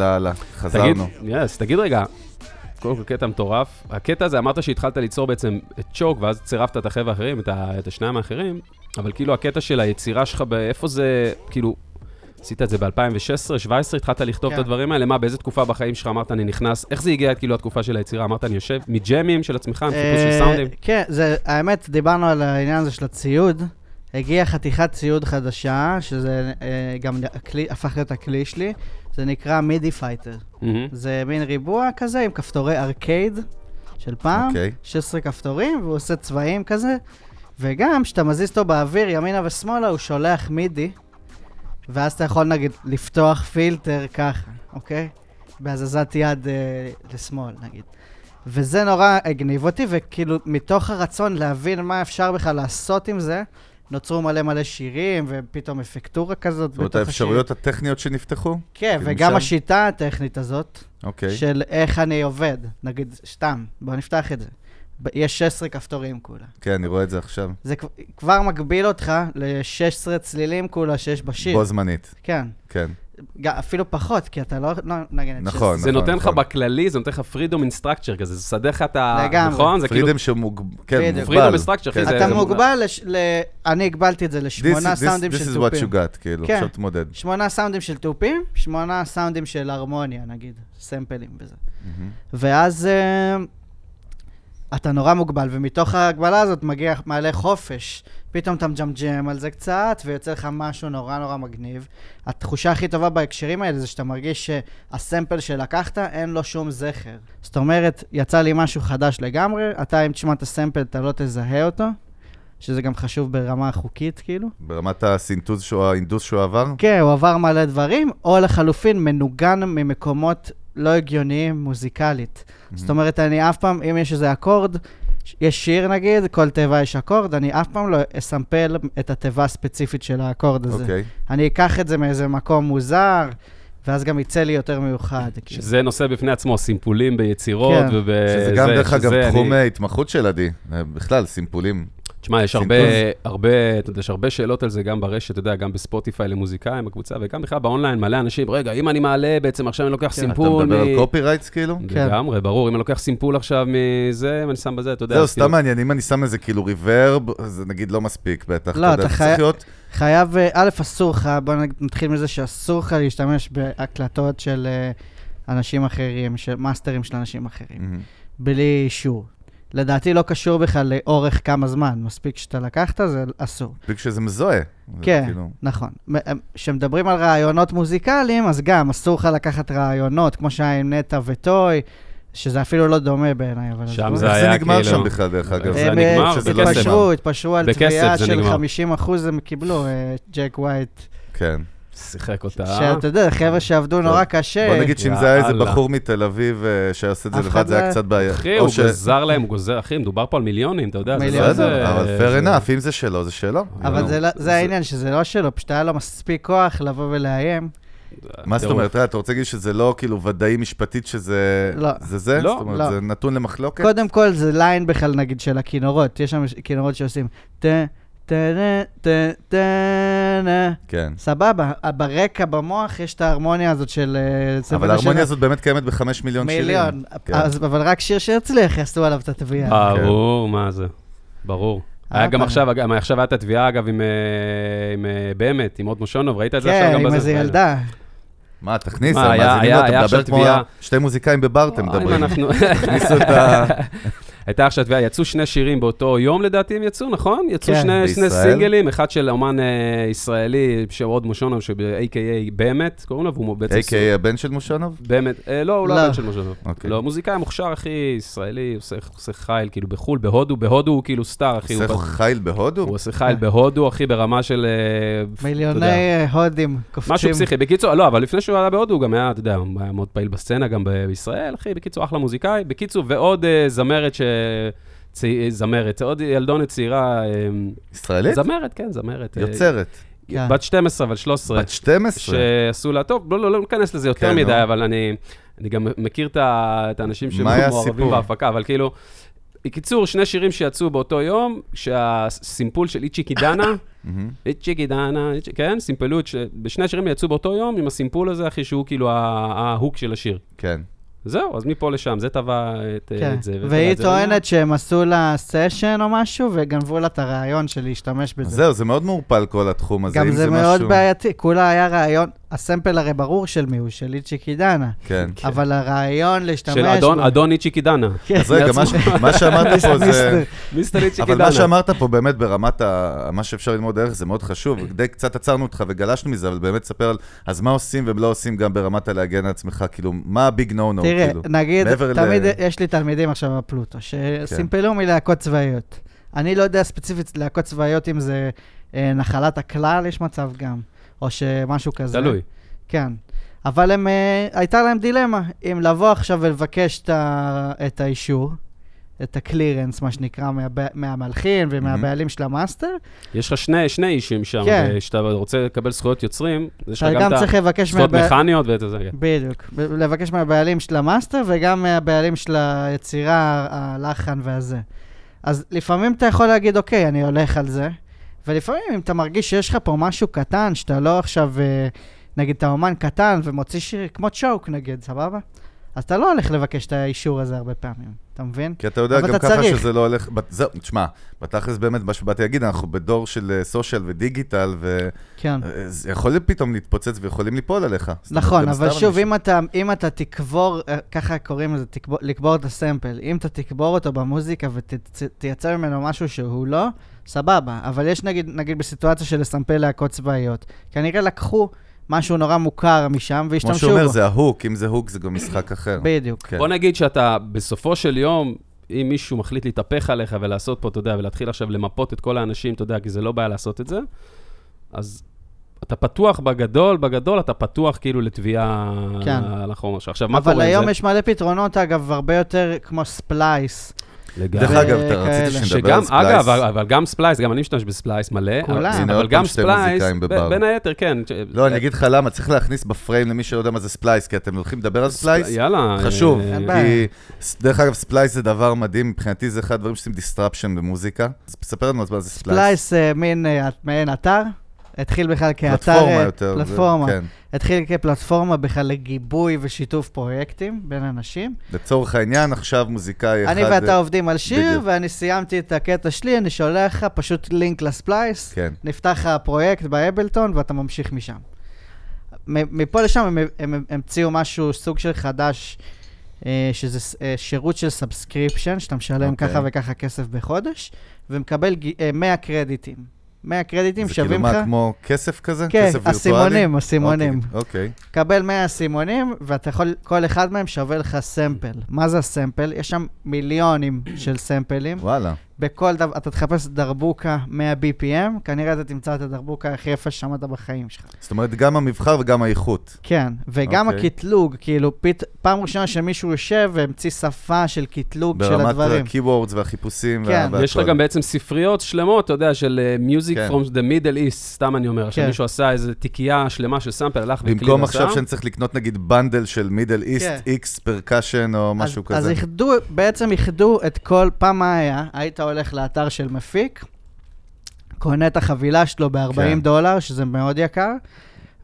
יס. מגניב לאללה. תגיד, חזרנו. יס, תגיד רגע, קודם כל קטע מטורף. הקטע הזה, אמרת שהתחלת ליצור בעצם את צ'וק, ואז צירפת את החבר'ה האחרים, את, ה, את השניים האחרים, אבל כאילו הקטע של היצירה שלך, באיפה זה, כאילו, עשית את זה ב-2016, 2017, התחלת לכתוב כן. את הדברים האלה? מה, באיזה תקופה בחיים שלך אמרת, אני נכנס? איך זה הגיע, כאילו, התקופה של היצירה? אמרת, אני יושב מג'מים של עצמך, עם חיפוש של אה, סאונדים? כן, זה, האמת, דיברנו על העניין הזה של הציוד. הגיעה חתיכת ציוד חדשה, שזה אה, גם הכלי, הפך להיות הכלי שלי, זה נקרא MIDI Fighter. מהמם. זה מין ריבוע כזה עם כפתורי ארקייד של פעם, אוקיי. 16 כפתורים, והוא עושה צבעים כזה, וגם כשאתה מזיז אותו באוויר ימינה ושמאלה, הוא שולח MIDI, ואז אתה יכול נגיד לפתוח פילטר ככה, אוקיי? בהזזת יד אה, לשמאל נגיד. וזה נורא הגניב אותי, וכאילו מתוך הרצון להבין מה אפשר בכלל לעשות עם זה, נוצרו מלא מלא שירים, ופתאום אפקטורה כזאת זאת אומרת, בתוך השיר. האפשרויות הטכניות שנפתחו? כן, כאילו וגם משם? השיטה הטכנית הזאת, אוקיי. של איך אני עובד. נגיד, סתם, בוא נפתח את זה. יש 16 כפתורים כולה. כן, אני רואה את זה עכשיו. זה כב- כבר מגביל אותך ל-16 צלילים כולה שיש בשיר. בו זמנית. כן. כן. אפילו פחות, כי אתה לא לא נגן את נכון. 16. זה נותן לך נכון. בכללי, זה נותן לך פרידום אינסטרקצ'ר כזה, זה שדה לך את ה... לגמרי. נכון? זה כאילו... פרידם שמוג... כן. מוגבל. Freedom Structure, כן. אחי, אתה זה- מוגבל, לש- ל... אני הגבלתי את זה This- לשמונה this- סאונדים This של is what you תופים. got, כאילו, כן. עכשיו תמודד. שמונה סאונדים של תופים, שמונה סאונדים של הרמוניה, נגיד, סמפלים וזה. ואז אה, אתה נורא מוגבל, ומתוך ההגבלה הזאת מגיע, מעלה חופש. פתאום אתה מג'מג'ם על זה קצת, ויוצא לך משהו נורא נורא מגניב. התחושה הכי טובה בהקשרים האלה זה שאתה מרגיש שהסמפל שלקחת, אין לו שום זכר. זאת אומרת, יצא לי משהו חדש לגמרי, אתה אם תשמע את הסמפל, אתה לא תזהה אותו, שזה גם חשוב ברמה החוקית, כאילו. ברמת הסינטוז, שהוא- האינדוס שהוא עבר? כן, הוא עבר מלא דברים, או לחלופין מנוגן ממקומות לא הגיוניים מוזיקלית. זאת אומרת, אני אף פעם, אם יש איזה אקורד, יש שיר נגיד, כל תיבה יש אקורד, אני אף פעם לא אסמפל את התיבה הספציפית של האקורד הזה. אוקיי. אני אקח את זה מאיזה מקום מוזר, ואז גם יצא לי יותר מיוחד. כאילו. שזה נושא בפני עצמו, סימפולים ביצירות כן. וב... שזה גם, דרך אגב, תחום אני- אה, התמחות של עדי. אה, בכלל, סימפולים. תשמע, יש הרבה. הרבה, אתה יודע, יש הרבה שאלות על זה גם ברשת, אתה יודע, גם בספוטיפיי למוזיקאים בקבוצה, וגם בכלל באונליין, מלא אנשים, רגע, אם אני מעלה בעצם עכשיו אני לוקח אתה סימפול מדבר מ... על copyrights כאילו? כן. לגמרי, ברור, אם אני לוקח סימפול עכשיו מזה, ואני שם בזה, אתה יודע. זהו, אז כאילו- סתם מעניין, אם אני שם איזה כאילו reverb, זה נגיד לא מספיק בטח. לא, יודע, אתה. חייב, אה, א', אסור לך, בוא נתחיל מזה שאסור לך להשתמש בהקלטות של אה, אנשים אחרים, של מאסטרים של אנשים אחרים. בלי אישור. לדעתי לא קשור בכלל לאורך כמה זמן, מספיק שאתה לקחת, זה אסור. מספיק שזה מזוהה. זה כן, כאילו- נכון. כשמדברים על רעיונות מוזיקליים, אז גם אסור לך לקחת רעיונות, כמו שהיה עם נטע וטוי, שזה אפילו לא דומה בעיניי, אבל... שם עזבו. זה איך זה היה נגמר כאילו- שם בכלל, דרך אגב? זה נגמר אה, שזה לא בכסף. התפשרו, התפשרו על תביעה זה של נגמר. 50 אחוז הם קיבלו, אה, ג'ק ווייט. כן. שיחק אותה. שאתה יודע, חבר'ה שעבדו נורא קשה. בוא נגיד שאם זה היה איזה. בחור מתל אביב אה, שעושה את זה לבד, זה היה לא- קצת בעיה. אחי, הוא גוזר להם, הוא גוזר, אחי, מדובר פה על מיליונים, אתה יודע. לא בסדר, אבל fair enough, אם זה שלו, זה שלו. אבל נו, זה לא- זה- העניין, שזה לא שלו, פשוט היה לו מספיק כוח לבוא ולאיים. מה זאת. אומרת? אתה רוצה להגיד שזה לא כאילו ודאי משפטית שזה לא. זה זה? לא, זאת אומרת. זה נתון למחלוקת? קודם כל, זה ליין בכלל, נגיד, של הכינורות. יש שם כינורות שעושים טה, טה, טה, טה, טה, כן. סבבה, ברקע, במוח, יש את ההרמוניה הזאת של... אבל ההרמוניה. הזאת באמת קיימת בחמש מיליון שירים. מיליון. כן. אבל רק שיר שהצליח, יעשו עליו את התביעה. ברור, מה זה. ברור. היה גם עכשיו, עכשיו הייתה התביעה, אגב, עם, עם באמת, עם עוד מושונוב, ראית את זה עכשיו כן, גם עם בזה? איזה ילדה. מה, תכניס, היה- המאזינים היה- אתה היה מדבר כמו. שתי מוזיקאים בבר, אתם מדברים. תכניסו את ה... הייתה עכשיו תביעה, יצאו שני שירים באותו יום לדעתי הם יצאו, נכון? יצאו כן. שני, שני? סינגלים, אחד של אומן אה, ישראלי, שעוד מושונוב, שב-AKA באמת, קוראים לו, והוא בעצם... A.K.A. הבן של מושונוב? באמת, אה, לא, הוא לא לא. הבן של מושונוב. אוקיי. לא, מוזיקאי מוכשר, אחי, ישראלי, עושה, עושה חייל, כאילו בחו"ל, בהודו, בהודו הוא כאילו סטאר, אחי. עושה הוא, חייל בהודו? הוא עושה חייל בהודו, אחי, ברמה של... אה, [LAUGHS] מיליוני הודים קופצים. משהו פסיכי. בקיצור, לא, אבל לפני שהוא עלה בהודו, הוא גם היה, אתה יודע, הוא היה מאוד פעיל בסצנה, גם בישראל, אחי, בקיצור, אחלה מוזיקאי. בקיצור, ועוד אה, זמרת ש... צי... זמרת, עוד ילדונת צעירה, אה, ישראלית? זמרת, כן, זמרת. אה, יוצרת. כן. בת 12 אבל 13. בת 12. שעשו לה, טוב, לא, לא, לא ניכנס לזה יותר כן, מדי. אבל אני, אני גם מכיר את, האנשים שמעורבים? בהפקה, אבל כאילו, בקיצור, שני שירים שיצאו באותו יום, שהסימפול של איצ'יקי דנה. איצ'יקי דנה, איצ'י- כן, סימפלות, שבשני השירים יצאו באותו יום עם הסימפול הזה, אחי, שהוא כאילו ה- ההוק של השיר. כן. זהו, אז מפה לשם, זה טבע את, כן. את זה. והיא זה לא- טוענת שהם עשו לה סשן או משהו, וגנבו לה את הרעיון של להשתמש בזה. זהו, זה מאוד מעורפל כל התחום הזה. גם אם זה מאוד משהו- בעייתי, כולה היה רעיון, הסמפל הרי ברור של מי הוא, של איצ'יקי דנה, כן. אבל הרעיון להשתמש של אדון, בו... אדון איצ'יקי דנה. כן. אז רגע, [LAUGHS] מה שאמרת פה זה... מיסטר. מיסטר איצ'יקי אבל. מה שאמרת פה באמת ברמת ה... מה שאפשר ללמוד דרך זה מאוד חשוב. די קצת עצרנו אותך וגלשנו מזה, אבל באמת ספר על אז מה עושים ומה לא עושים גם ברמת הלהגן על עצמך, כאילו, מה ה big no no, תראה, כאילו. נגיד, תמיד יש לי תלמידים עכשיו בפלוטו, שסימפלו מלהקות צבאיות. אני לא יודע ספציפית להקות צבאיות אם זה אה, נחלת הכלל, יש מצב גם, או שמשהו כזה. תלוי. כן. אבל הם, אה, הייתה להם דילמה, אם לבוא עכשיו ולבקש את, ה, את האישור, את ה clearance, מה שנקרא, מהב, מהמלחין ומהבעלים של המאסטר, יש לך שני, שני אישים שם, כן. כשאתה רוצה לקבל זכויות יוצרים, יש לך גם גם את הזכויות מהבע- מכניות ואת זה, כן. בדיוק. לבקש מהבעלים של המאסטר וגם מהבעלים של היצירה, הלחן והזה. אז לפעמים אתה יכול להגיד, אוקיי, אני הולך על זה, ולפעמים אם אתה מרגיש שיש לך פה משהו קטן, שאתה לא עכשיו, אה, נגיד, אתה אומן קטן ומוציא שיר כמו צ'וק, נגיד, סבבה? אז אתה לא הולך לבקש את האישור הזה הרבה פעמים, אתה מבין? כי אתה יודע גם אתה ככה. שזה לא הולך, זהו, תשמע, בתכלס באמת, מה שבאתי להגיד, אנחנו בדור של אה, סושיאל ודיגיטל, כן. וזה יכול פתאום להתפוצץ ויכולים ליפול עליך. נכון, אבל שוב, אם אתה, אם אתה תקבור, אה, ככה קוראים לזה, תקבור, לקבור את הסמפל, אם אתה תקבור אותו במוזיקה ותייצר ממנו משהו שהוא לא, סבבה. אבל יש נגיד, נגיד בסיטואציה של לסמפל להקות צבאיות, כנראה לקחו משהו נורא מוכר משם כמו והשתמשו שהוא אומר, בו. זה ההוק, אם זה hook זה גם משחק אחר. בדיוק. כן. בוא נגיד שאתה, בסופו של יום, אם מישהו מחליט להתהפך עליך ולעשות פה, אתה יודע, ולהתחיל עכשיו למפות את כל האנשים, אתה יודע, כי זה לא בעיה לעשות את זה, אז אתה פתוח בגדול, בגדול אתה פתוח כאילו לתביעה כן. על החומר שלך. עכשיו, מה אבל קורה עם היום זה? יש מלא פתרונות, אגב, הרבה יותר כמו ספלייס. לגמרי. דרך אגב, אתה. רציתי שנדבר על ספלייס. אגב, אבל- גם ספלייס, גם אני משתמש בספלייס מלא. כולם. אבל- גם ספלייס. בין היתר, כן. לא, אני אגיד לך למה, צריך להכניס בפריים למי שלא יודע מה זה ספלייס, כי אתם הולכים לדבר על ספלייס. יאללה. חשוב, אה, בעיה. כי דרך אגב, ספלייס זה דבר מדהים, מבחינתי זה אחד הדברים שעושים disruption במוזיקה. אז ספר לנו מה זה ספלייס. ספלייס אה, מין אה, מעין אתר, התחיל בכלל כאתר... פלטפורמה אה, יותר. זה- פלטפורמה. כן. התחיל כפלטפורמה בכלל לגיבוי ושיתוף פרויקטים בין אנשים. לצורך העניין, עכשיו מוזיקאי אחד... אני ואתה אה, עובדים על שיר, בדיוק. ואני סיימתי את הקטע שלי, אני שולח לך פשוט לינק לספלייס, כן. נפתח לך הפרויקט באבלטון ואתה ממשיך משם. מפה לשם הם, המציאו משהו, סוג של חדש, אה, שזה אה, שירות של subscription, שאתה משלם אוקיי. ככה וככה כסף בחודש, ומקבל ג- אה, 100 קרדיטים. 100 קרדיטים זה כאילו שווים לך... מה, כמו כסף כזה? כן, כסף וירטואלי? הסימונים, הסימונים. אוקיי, אוקיי. קבל 100 סימונים, ואתה יכול, כל אחד מהם שווה לך סמפל. מה זה הסמפל? יש שם מיליונים של סמפלים. וואלה. בכל דבר, אתה תחפש דרבוקה 100 BPM, כנראה אתה תמצא את הדרבוקה הכי יפה ששמעת בחיים שלך. זאת אומרת, גם המבחר וגם האיכות. כן, וגם אוקיי. הקטלוג, כאילו, פת... פעם ראשונה שמישהו יושב והמציא שפה של קטלוג של ברמת הדברים. ה-keywords והחיפושים כן. וה- יש לך. גם בעצם ספריות שלמות, אתה יודע, של אה, Music כן. from the Middle East, סתם אני אומר. עכשיו כן. מישהו עשה איזה תיקייה שלמה של סאמפל, הלך והקליט במקום. עכשיו שאני צריך לקנות נגיד bundle של Middle East, כן. איקס percussion או משהו אז, אז כזה. איחדו, בעצם איחדו את כל, פעם מה היה? היית הולך לאתר של מפיק, קונה את החבילה שלו ב-40 כן. דולר, שזה מאוד יקר,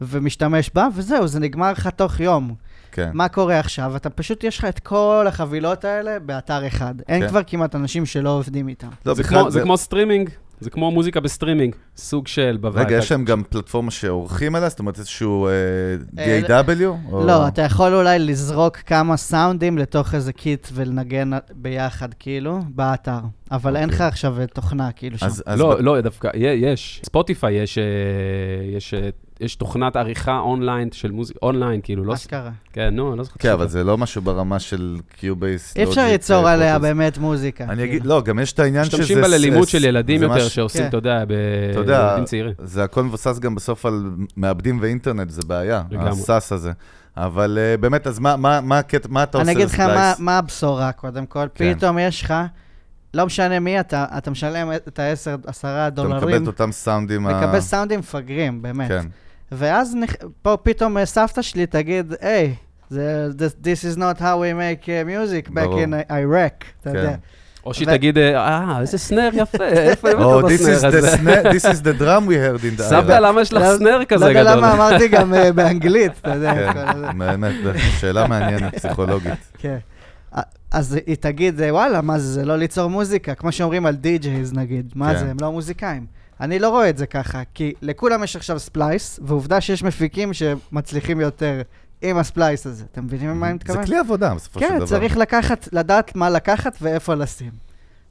ומשתמש בה, וזהו, זה נגמר לך תוך יום. כן. מה קורה עכשיו? אתה פשוט, יש לך את כל החבילות האלה באתר אחד. אין כן. כבר כמעט אנשים שלא עובדים איתם. לא, זה בכלל כמו- זה כמו סטרימינג, זה כמו מוזיקה בסטרימינג, סוג של בבית. רגע, יש להם גם פלטפורמה שעורכים עליה? זאת אומרת איזשהו אה, אה, DAW? או- לא, אתה יכול אולי לזרוק כמה סאונדים לתוך איזה קיט ולנגן ביחד, כאילו, באתר. אבל אין לך אוקיי. עכשיו תוכנה, כאילו, שם. לא, לא, דווקא, יש. ספוטיפיי יש, אה, יש, אה, תוכנת עריכה אונליין של מוזיקה, אונליין, כאילו, לא... אשכרה. כן, נו, אני לא זוכר. כן, אבל זה לא משהו ברמה של קיובייס. אי אפשר ליצור עליה באמת מוזיקה. אני כאילו. אגיד, לא, גם יש את העניין שזה... משתמשים בה ללימוד ס- של ילדים יותר, שעושים, כן. אתה יודע, בילדים צעירים. זה הכל מבוסס גם בסוף על מעבדים ואינטרנט, זה בעיה. ה SaaS הזה. אבל אה, באמת, אז מה- הקטע, מה אתה עושה אני אגיד לך מה- הבשורה, קודם כל. כן. פתאום יש לך, לא משנה מי אתה, אתה משלם את ה-10, 10 אתה מקבל דולרים, את אותם סאונדים. ה- מקבל סאונדים מפגרים, באמת. כן. ואז נכ- פה פתאום אה, סבתא שלי תגיד, היי, זה- this- is not how we make uh, music back ברור. in Iraq, אתה כן. יודע. או שהיא תגיד, אה, איזה סנר יפה, [LAUGHS] איפה הבאת את הסנר הזה? this is the drum we heard in the... סבתא, למה יש לך לא- סנר כזה לא יודע גדול? למה אמרתי גם אה, [LAUGHS] באנגלית, אתה יודע. כן. באמת, שאלה מעניינת, פסיכולוגית. [LAUGHS] כן. אז היא תגיד, אה, וואלה, מה זה, זה לא ליצור מוזיקה, כמו שאומרים על די-ג'ייז נגיד, מה כן. זה, הם לא מוזיקאים. אני לא רואה את זה ככה, כי לכולם יש עכשיו ספלייס, ועובדה שיש מפיקים שמצליחים יותר עם הספלייס הזה. אתם מבינים למה אני מתכוון? זה כלי עבודה, בסופו של כן, דבר. צריך לקחת, לדעת מה לקחת ואיפה לשים.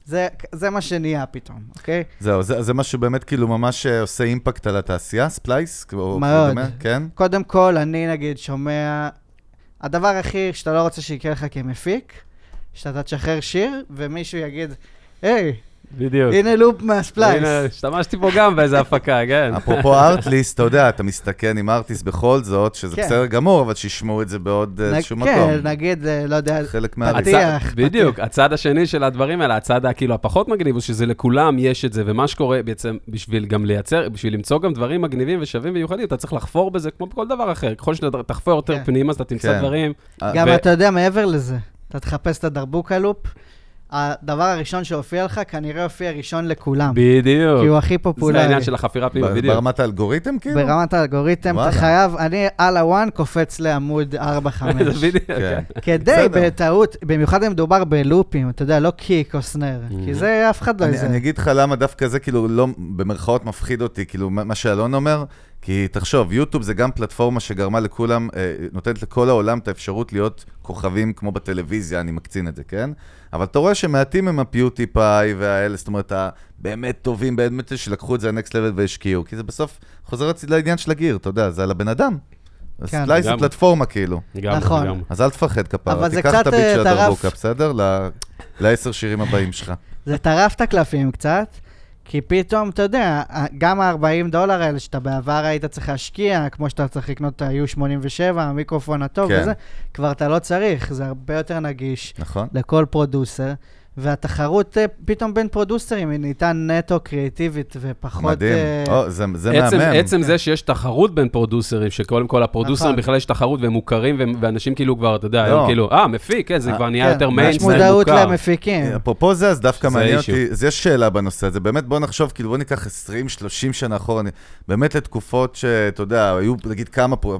זה, זה מה שנהיה פתאום, אוקיי? זהו, זה, זה משהו באמת כאילו ממש אה, עושה אימפקט על התעשייה, ספלייס? או מאוד. כן? קודם כל, אני נגיד שומע... הדבר הכי שאתה לא רוצה שיקרה לך כמפיק, שאתה תשחרר שיר, ומישהו יגיד, היי, בדיוק. הנה לופ מהספלייס. הנה, השתמשתי פה גם באיזה הפקה, כן. אפרופו ארטליסט, אתה יודע, אתה מסתכן עם ארטליסט בכל זאת, שזה כן. בסדר גמור, אבל שישמעו את זה בעוד אה, איזשהו מקום. כן, נגיד, אה, לא יודע, חלק פתיח. מהריצה. הצד- בדיוק, הצד השני של הדברים האלה, הצד הכאילו הפחות מגניב, הוא שזה לכולם יש את זה, ומה שקורה בעצם, בשביל גם לייצר, בשביל למצוא גם דברים מגניבים ושווים ומיוחדים, אתה צריך לחפור בזה כמו בכל דבר אחר. ככל שאתה תחפור יותר כן. פנימה, אז אתה תמצא כן. דברים. אה, גם אתה יודע, מעבר לזה, אתה תחפש את הדרבוקה לופ, הדבר הראשון שהופיע לך, כנראה הופיע ראשון לכולם. בדיוק. כי הוא הכי זה פופולרי. העניין של החפירה פנימה, בדיוק. ברמת האלגוריתם, כאילו? ברמת האלגוריתם. אתה חייב, אני על הוואן קופץ לעמוד 4-5. [LAUGHS] זה בדיוק, כן. כן. כדי. בטעות, במיוחד אם מדובר בלופים, אתה יודע, לא קיק או סנר, כי זה אף אחד לא אני, אגיד לך למה דווקא זה כאילו לא, במרכאות מפחיד אותי, כאילו מה מה שאלון אומר, כי תחשוב, יוטיוב זה גם פלטפורמה שגרמה לכולם, אה, נותנת לכל העולם את האפשרות להיות כוכבים כמו בטלוויזיה, אני מקצין את זה, כן? אבל אתה רואה שמעטים הם הפיודיפיי והאלה, זאת אומרת, הבאמת טובים, באמת שלקחו את זה ל next level והשקיעו, כי זה בסוף חוזר לעניין של ה gear, אתה יודע, זה על הבן אדם. כן. ספלייס זה. פלטפורמה כאילו. לגמרי, נכון. לגמרי. אז אל תפחד כפרה, אבל זה תיקח קצת, את ה beat אה, של טרף. הדרבוקה, בסדר? לעשר שירים הבאים שלך. זה טרף את הקלפים קצת, כי פתאום, אתה יודע, גם ה-40 דולר האלה שאתה בעבר היית צריך להשקיע, כמו שאתה צריך לקנות את ה-U87, המיקרופון הטוב כן. וזה, כבר אתה לא צריך, זה הרבה יותר נגיש נכון? לכל producer. והתחרות אה, פתאום בין פרודוסרים היא נהייתה נטו קריאיטיבית ופחות... מדהים. אה, או, זה זה עצם, מהמם. עצם זה שיש תחרות בין פרודוסרים, שקודם כל הפרודוסרים נכון. בכלל יש תחרות והם מוכרים, והם- ואנשים כאילו כבר, אתה יודע, לא. הם כאילו, אה, מפיק, כן, זה אה, כבר נהיה כן, יותר יש מיינסטרים מודעות מוכר. למפיקים. אפרופו זה, אז דווקא זה מעניין issue. אותי, אז יש שאלה בנושא הזה, באמת בוא נחשוב, כאילו בוא ניקח 20-30 שנה אחורה, אני- באמת לתקופות שאתה יודע, היו נגיד כמה, פה,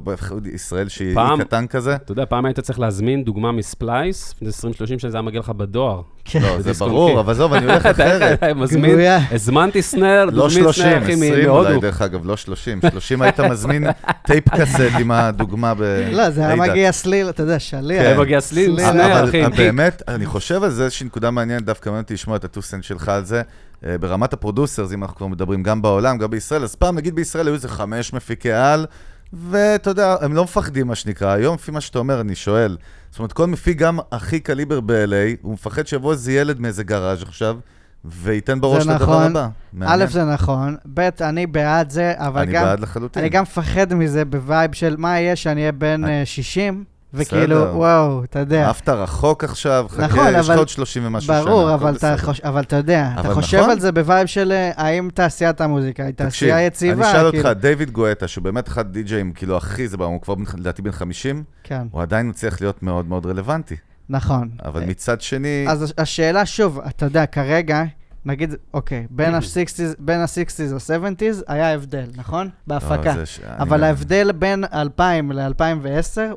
ישראל שהיא קטן כזה, אתה יודע, פעם היית צריך להזמין דוגמה מ Splice, לפני 20-30 שנה זה היה מגיע לך בדואר. כן. לא, זה ברור, אבל עזוב, אני הולך [LAUGHS] אחרת. מזמין. הזמנתי snare, לא דוגמית 30, snare, אחי, 20 מהודו. אולי, דרך אגב, לא 30. 30 היית מזמין [LAUGHS] טייפ קסט עם הדוגמה ב... לא, זה היה מגיע סליל, אתה יודע, שליח. היה מגיע סליל. snare, אבל אחי. באמת, אני חושב על זה איזושהי נקודה מעניינת, דווקא מעניין אותי לשמוע את ה two cents שלך על זה. אה, ברמת ה producers, אם אנחנו כבר מדברים גם בעולם, גם בישראל, אז פעם, נגיד בישראל היו איזה חמש מפיקי על, ואתה יודע, הם לא מפחדים, מה שנקרא. היום, לפי מה שאתה אומר, אני שואל. זאת אומרת, כל מפיק, גם הכי קליבר ב-LA, הוא מפחד שיבוא איזה ילד מאיזה גראז' עכשיו, וייתן בראש לדבר נכון, הבא. מעניין. א', זה נכון, ב', אני בעד זה, אבל אני גם... אני בעד לחלוטין. אני גם מפחד מזה ב vibe של מה יהיה שאני אהיה בן אני... אה, 60. וכאילו, בסדר. וואו, אתה יודע. עפת רחוק עכשיו, חכה, נכון, יש לך עוד 30 ומשהו שנה. ברור, אבל אתה, חוש, אבל אתה יודע, אבל אתה חושב נכון? על זה ב vibe של אה, האם תעשיית המוזיקה היא תעשייה יציבה. אני אשאל כאילו... אותך, דיוויד גואטה, שהוא באמת אחד די-ג'אים, כאילו, הכי זה בא, הוא כבר לדעתי בן 50, כן. הוא עדיין מצליח להיות מאוד מאוד רלוונטי. נכון. אבל מצד שני... אז השאלה, שוב, אתה יודע, כרגע, נגיד, אוקיי, בין ה-60's בין ה-60's ל-70's היה הבדל, נכון? בהפקה. לא, אבל ההבדל בין 2000 ל-2010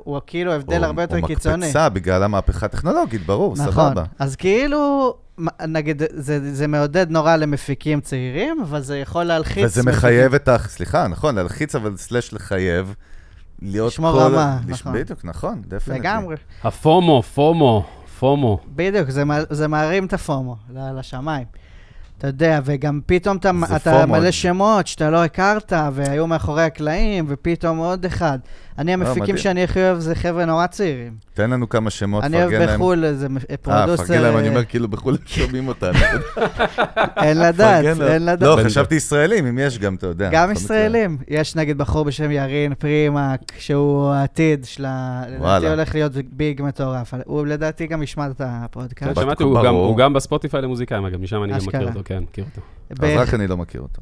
הוא כאילו הבדל הרבה יותר קיצוני. הוא מקפצה בגלל המהפכה הטכנולוגית, ברור, נכון. סבבה. אז כאילו, נגיד, זה, זה מעודד נורא למפיקים צעירים, אבל זה יכול להלחיץ. וזה מחייב את ה... סליחה, נכון, להלחיץ, אבל slash לחייב. להיות לשמור כל- רמה, לש- נכון. בדיוק, נכון, definitely. לגמרי. ה FOMO, FOMO, FOMO. בדיוק, זה, זה מערים את ה FOMO ל- לשמיים. אתה יודע, וגם פתאום אתה, זה אתה. מלא שמות שאתה לא הכרת, והיו מאחורי הקלעים, ופתאום עוד אחד. אני, המפיקים מדהים. שאני הכי אוהב זה חבר'ה נורא צעירים. תן לנו כמה שמות, אני פרגן אוהב להם. בחו"ל איזה מ- אה, producer, פרגן להם, אני אה, אומר, כאילו בחו"ל הם שומעים אותנו. [LAUGHS] אין לדעת. אין לדעת. לא, חשבתי ישראלים, אם יש גם, אתה יודע. גם. ישראלים. יש נגיד בחור בשם ירין פרימק, שהוא העתיד של ה... לדעתי וואלה. הולך להיות big מטורף. הוא לדעתי גם ישמע את הפודקאסט. שמעתי, הוא גם- ברור. הוא גם בספוטיפיי למוזיקאים, אגב, משם אני גם. מכיר אותו, כן, מכיר אותו. אז רק אני לא מכיר אותו.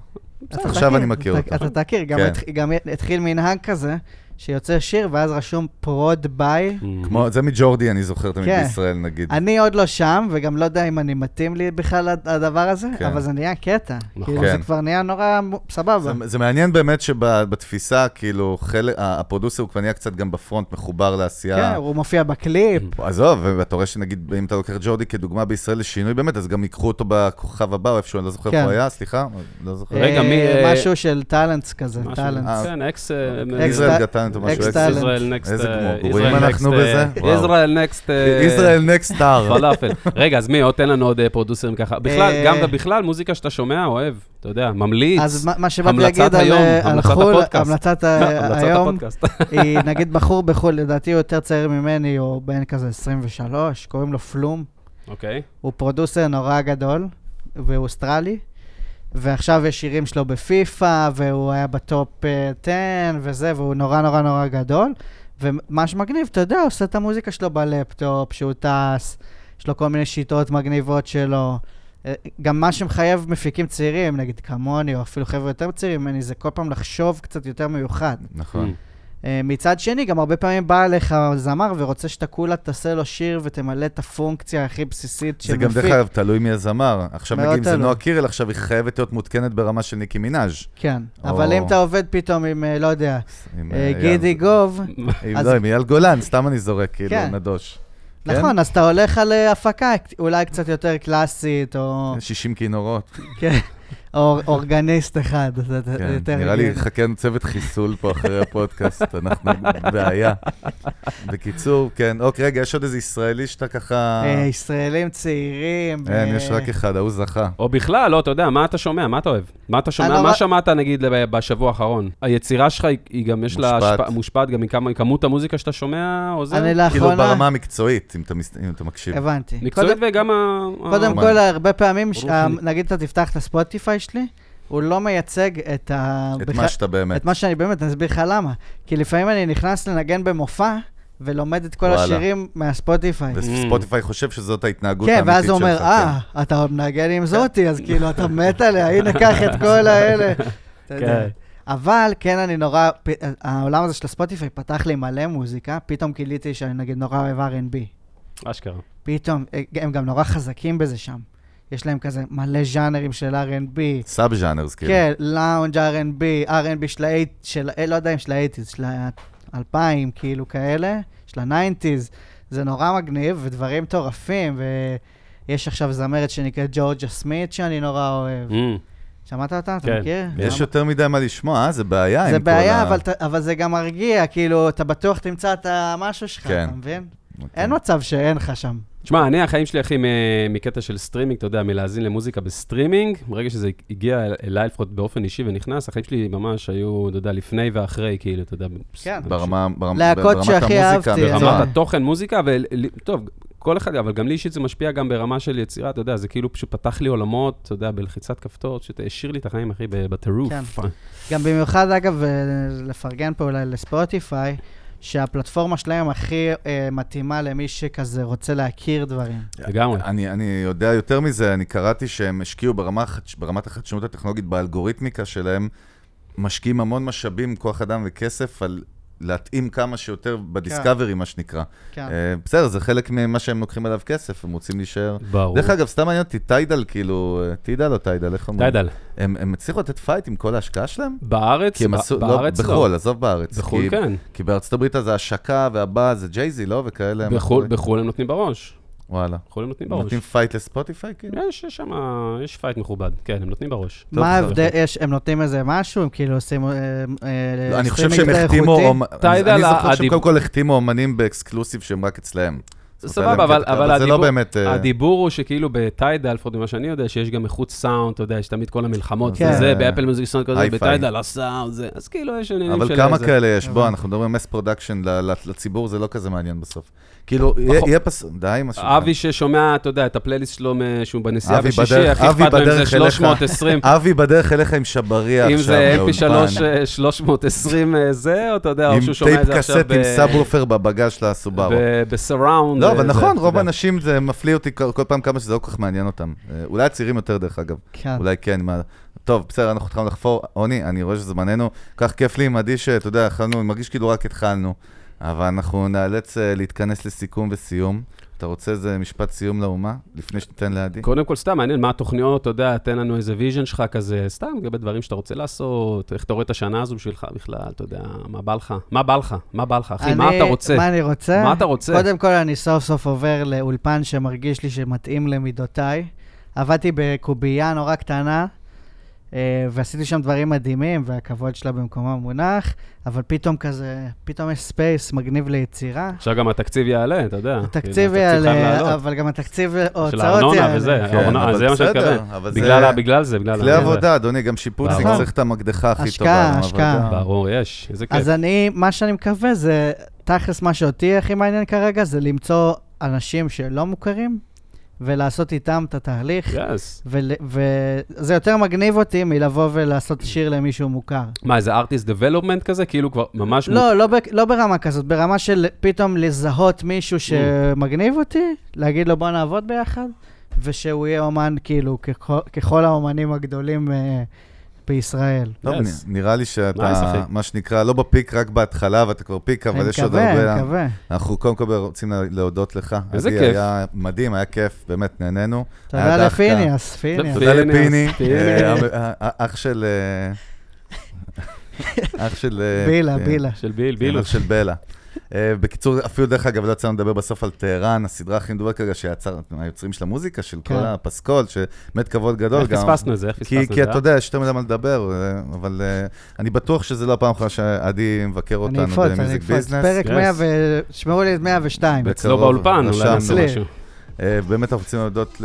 עכשיו אני מכיר אותו. אתה תכיר, גם כן. גם התחיל מנהג כזה, שיוצא שיר ואז רשום prod by. כמו, זה מג'ורדי, אני זוכר תמיד כן. בישראל, נגיד. אני עוד לא שם, וגם לא יודע אם אני מתאים לי בכלל הד- הדבר הזה, כן. אבל זה נהיה קטע. נכון. כאילו, כן. זה כבר נהיה נורא סבבה. זה, זה מעניין באמת שבתפיסה, כאילו, חלק, ה producer הוא כבר נהיה קצת גם ב front, מחובר לעשייה. כן, הוא מופיע בקליפ. עזוב, ואתה רואה שנגיד, אם אתה לוקח את ג'ורדי כדוגמה בישראל לשינוי באמת, אז גם ייקחו אותו בכוכב הבא, או איפשהו, אני לא זוכר כן. איפה הוא היה, סליחה, לא זוכר. רגע, מי, אה, אה, משהו של talents כזה, talents. אה, כן, X... ישראל גטנט או משהו, X talent. Israel next... איזה גמורים אנחנו בזה? וואו. Israel next... Israel next star. פלאפל. רגע, אז מי עוד? תן לנו עוד אה, פרודוסרים ככה. בכלל, אה, גם ובכלל, מוזיקה שאתה שומע, אוהב, אתה יודע, ממליץ. אז מה- שבאתי להגיד על אה, חו"ל. [LAUGHS] המלצת היום. [LAUGHS] היא נגיד בחור בחו"ל, לדעתי הוא יותר צעיר ממני, או בן כזה 23, קוראים לו פלום. אוקיי. הוא producer נורא גדול, והוא אוסטרלי, ועכשיו יש שירים שלו בפיפא, והוא היה ב top אה, 10 וזה, והוא נורא נורא נורא גדול. ומה שמגניב, אתה יודע, הוא עושה את המוזיקה שלו בלפטופ, שהוא טס, יש לו כל מיני שיטות מגניבות שלו. אה, גם מה שמחייב מפיקים צעירים, נגיד כמוני, או אפילו חבר'ה יותר צעירים ממני, זה כל פעם לחשוב קצת יותר מיוחד. נכון. אה, מצד שני, גם הרבה פעמים בא אליך זמר ורוצה שאתה כולה תעשה לו שיר ותמלא את הפונקציה הכי בסיסית של זה גם. דרך אגב תלוי מי הזמר. עכשיו נגיד אם זה. נועה קירל, עכשיו היא חייבת להיות מותקנת ברמה של ניקי מנאז'. כן, או- אבל אם אתה עובד פתאום עם, אה, לא יודע, עם, אה, גידי אייל- גוב, אז- לא, עם אייל גולן, סתם אני זורק, כאילו, כן. נדוש. כן? נכון, אז אתה הולך על הפקה אולי קצת יותר קלאסית, או 60 כינורות. כן, אורגניסט אחד, זה כן, יותר... נראה לי. חכה צוות חיסול פה אחרי הפודקאסט, [LAUGHS] אנחנו בבעיה. בקיצור, כן, אוקיי, רגע, יש עוד איזה ישראלי שאתה ככה... אה, ישראלים צעירים. אין, אה, יש רק אחד, ההוא זכה. או בכלל, לא, אתה יודע, מה אתה שומע? מה אתה אוהב? מה אתה שומע? מה לא- שמעת, נגיד, בשבוע האחרון? היצירה שלך, היא- גם יש לה... מושפעת. גם מכמות המוזיקה שאתה שומע, או זה? אני כאילו לאחרונה... ברמה המקצועית, אם אתה מקשיב. הבנתי. מקצועית וגם ה... קודם כל, הרבה פעמים, נגיד אתה תפתח את הספוטיפיי שלי, הוא לא מייצג את ה... את בכלל- מה שאתה באמת. את מה שאני באמת, אני אסביר לך למה. כי לפעמים אני נכנס לנגן במופע, ולומד את כל וואלה. השירים מהספוטיפיי. וספוטיפיי חושב שזאת ההתנהגות כן, האמיתית ואז שלך. הוא אומר, כן. אה, אתה מנגן עם זאתי, אז כאילו, אתה [LAUGHS] מת עליה, הנה, קח את כל האלה. [LAUGHS] אתה יודע. כן. אבל כן, אני נורא, פ- העולם הזה של הספוטיפיי פתח לי מלא מוזיקה, פתאום גיליתי שאני נגיד נורא אוהב R&B. אשכרה. פתאום, אה, הם גם נורא חזקים בזה שם. יש להם כזה מלא ז'אנרים של R&B. סאב ז'אנרס, כאילו. כן, לאונג' R&B, R&B של ה-8, של, לא יודע אם של ה-80's, של ה-2000, כאילו כאלה, של ה-90's. זה נורא מגניב, ודברים מטורפים, ויש עכשיו זמרת שנקראת ג'ורג'ה סמית, שאני נורא אוהב. Mm. שמעת אותה? אתה כן. מכיר? יש למה? יותר מדי מה לשמוע, אה? זה בעיה עם זה כל בעיה, ה- אבל, ת- אבל זה גם מרגיע, כאילו, אתה בטוח תמצא את המשהו שלך, כן. אתה מבין? אוקיי. אין מצב שאין לך שם. תשמע, אני, החיים שלי, אחי, מ- מקטע של סטרימינג, אתה יודע, מלהאזין למוזיקה בסטרימינג, ברגע שזה הגיע אל- אליי לפחות באופן אישי ונכנס, החיים שלי ממש היו, אתה יודע, לפני ואחרי, כאילו, אתה יודע. כן. ברמה, ברמה, להקות ברמת שהכי המוזיקה, אהבתי, ברמת. התוכן, מוזיקה, וטוב, כל אחד, אבל גם לי אישית זה משפיע גם ברמה של יצירה, אתה יודע, זה כאילו פשוט פתח לי עולמות, אתה יודע, בלחיצת כפתור, פשוט העשיר לי את החיים, אחי, בטירוף. כן. גם במיוחד, אגב, אה, לפרגן פה אולי לספוטיפיי, שהפלטפורמה שלהם הכי אה, מתאימה למי שכזה רוצה להכיר דברים. לגמרי. אני, אני יודע יותר מזה, אני קראתי שהם השקיעו ברמה, ברמת החדשנות הטכנולוגית, באלגוריתמיקה שלהם, משקיעים המון משאבים, כוח אדם וכסף על להתאים כמה שיותר ב discovery, מה שנקרא. כן. אה, בסדר, זה חלק ממה שהם לוקחים עליו כסף, הם רוצים להישאר. ברור. דרך אגב, סתם מעניין אותי, טיידל, כאילו, אה, טידל או טיידל, איך אומרים? טיידל. הם, הם הצליחו לתת fight עם כל ההשקעה שלהם? בארץ, כי הם ב- עשו, בארץ לא, לא. בחו"ל, עזוב בארץ. בחו"ל כי, כן. כי בארצות הברית אז ההשקה והבא זה ג'ייזי, לא? וכאלה. בחו"ל בחו"ל הם נותנים בראש. וואלה. בחו"ל הם נותנים בראש. נותנים fight לספוטיפיי, כאילו? יש יש שם, יש fight מכובד. כן, הם נותנים בראש. מה. ההבדל, יש, הם נותנים איזה משהו, הם כאילו עושים... אה, אה, לא, אני חושב שהם החתימו, אני זוכר שהם קודם כל החתימו אומנים ב exclusive שהם רק אצלהם. סבבה, אבל, אבל זה לא הדיבור, באמת... אה, הדיבור הוא שכאילו בטיידל, לפחות ממה שאני יודע, שיש גם איכות סאונד, אתה יודע, יש תמיד כל המלחמות, כן. וזה, באפל מיוזיק סאונד כזה. בטיידל הסאונד, זה, אז כאילו יש עניינים של... אבל כמה כאלה יש? בוא, אנחנו מדברים על mass production לציבור, זה לא כזה מעניין בסוף. כאילו, יהיה- נכון. יהיה פס... די, משהו. אבי ששומע, אתה יודע, את הפלייליסט שלו שהוא בנסיעה אבי בשישי, הכי אכפת לו אם זה בדרך אליך. 320, אבי בדרך אליך עם שבריח אם עכשיו זה לאולפן. mp3 אה, 320 אה, זה, או אתה יודע, או עם שהוא שומע את טייפ זה עכשיו קסט עם סאבוופר בבגז של הסובארו. ב surround. לא, אה, אבל זה, נכון, רוב. האנשים, זה מפליא אותי כל פעם כמה שזה לא כל כך מעניין אותם. אה, אולי הצעירים יותר, דרך אגב. כן. אולי כן, מה... טוב, בסדר, אנחנו התחלנו לחפור. עוני, אני רואה שזה זמננו. כך כיף לי עם עדי שאתה יודע, התחלנו, אני מרגיש כאילו רק התחלנו. אבל אנחנו נאלץ אה, להתכנס לסיכום וסיום. אתה רוצה איזה משפט סיום לאומה? לפני שניתן לעדי? קודם כל, סתם מעניין מה התוכניות, אתה יודע, תן לנו איזה vision שלך כזה, סתם לגבי דברים שאתה רוצה לעשות, איך אתה רואה את השנה הזו בשבילך בכלל, אתה יודע, מה בא לך? מה בא לך? מה בא לך, אחי? מה אני- אתה רוצה? מה אני רוצה? מה אתה רוצה? קודם כל, אני סוף סוף עובר לאולפן שמרגיש לי שמתאים למידותיי. עבדתי בקובייה נורא קטנה, ועשיתי שם דברים מדהימים, והכבוד שלה במקומו מונח, אבל פתאום כזה, פתאום יש space מגניב ליצירה. עכשיו גם התקציב יעלה, אתה יודע. התקציב כאילו, חייב יעלה. אבל גם התקציב של ההוצאות הארנונה יעלה. וזה, כן, הארנונה, אבל זה מה שאני מתכוון. אבל זה- בגלל בגלל זה, בגלל כלי עבודה, אדוני, גם שיפוצניק ברור. צריך את המקדחה הכי השקעה, טובה. השקעה. למעבדה. ברור, יש, איזה כיף. אז אני, מה שאני מקווה זה, תכלס מה שאותי הכי מעניין כרגע, זה למצוא אנשים שלא מוכרים, ולעשות איתם את התהליך. Yes. ול- וזה יותר מגניב אותי מלבוא ולעשות שיר למישהו מוכר. מה, איזה artist development כזה? כאילו כבר ממש... לא, לא, ב- לא ברמה כזאת, ברמה של פתאום לזהות מישהו שמגניב אותי, להגיד לו בוא נעבוד ביחד, ושהוא יהיה אומן כאילו ככל, ככל האומנים הגדולים אה, בישראל. טוב, Yes. נ- נראה לי שאתה. מה שנקרא, לא ב peak רק בהתחלה, ואתה כבר peak, אבל אני יש עוד מקווה, אני הרבה... מקווה. אנחנו קודם כל רוצים לה- להודות לך. איזה כיף. היה מדהים, היה כיף, באמת נהנינו. תודה לפיניאס, פיניאס. תודה פיני, לפיני, פיני. אה, אה, אה, אח של... [LAUGHS] אח של... בילה, בילה. של ביל, כן, בילוש. אח של בלה. אה, בקיצור, אפילו דרך אגב, לא יצא לנו לדבר בסוף על טהרן, הסדרה הכי מדוברת כרגע, שיצר, היוצרים של המוזיקה, של כל כן. הפסקול, שבאמת כבוד גדול איך גם. פספסנו את זה? איך כי, פספסנו את כי זה? אתה אה? יודע, יש יותר מדי מה לדבר, אה, אבל אה, אני בטוח שזה לא הפעם האחרונה שעדי מבקר אני אותנו אקפוץ, אני במיוזיק אקפוץ. ביזנס. פרק Yes. 100 ו... שמרו לי את 102. בקרוב, אצלו באולפן, אולי רשמנו. נעשה משהו. אה, באמת אנחנו רוצים להודות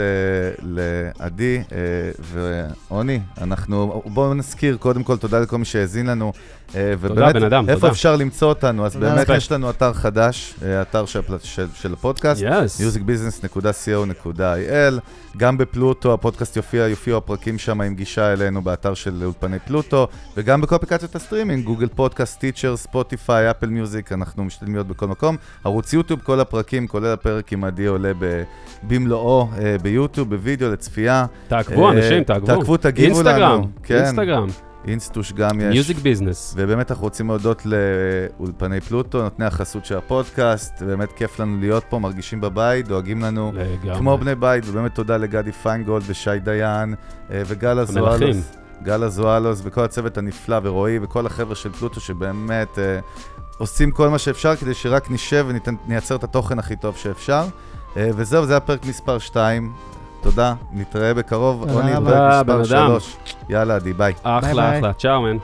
לעדי אה, ועוני. אנחנו, בואו נזכיר, קודם כל תודה לכל מי שהאזין לנו. אה, ובאמת, בן אדם, איפה תודה. אפשר למצוא אותנו? אז תודה באמת. יש לנו אתר חדש, אתר של, של, של הפודקאסט. musicbusiness.co.il גם בפלוטו, הפודקאסט יופיע, יופיעו הפרקים שם עם גישה אלינו באתר של אולפני פלוטו, וגם בכל אפליקציות הסטרימינג, גוגל פודקאסט, סטיצ'ר, ספוטיפיי, אפל מיוזיק, אנחנו משתדלים להיות בכל מקום. ערוץ יוטיוב, כל הפרקים, כולל הפרק עם עדי עולה ב- במלואו אה, ביוטיוב, בווידאו לצפייה. תעקבו, אה, אנשים, תעקבו. תעקבו, תגיבו אינסטגרם, לנו. כן. אינסטגרם, אינסטוש גם יש. מיוזיק ביזנס. ובאמת אנחנו רוצים להודות לאולפני פלוטו, נותני החסות של הפודקאסט, באמת כיף לנו להיות פה, מרגישים בבית, דואגים לנו לגמרי. כמו בני בית, ובאמת תודה לגדי פיינגולד ושי דיין אה, וגל. הזואלוס. גל הזואלוס וכל הצוות הנפלא ורועי וכל החבר'ה של פלוטו שבאמת אה, עושים כל מה שאפשר כדי שרק נשב ונייצר את התוכן הכי טוב שאפשר. אה, וזהו, זה הפרק מספר 2. תודה, נתראה בקרוב. רבה. פרק בן מספר אדם. 3. יאללה, עדי, ביי. אחלה, ביי. אחלה. צ'או, מן.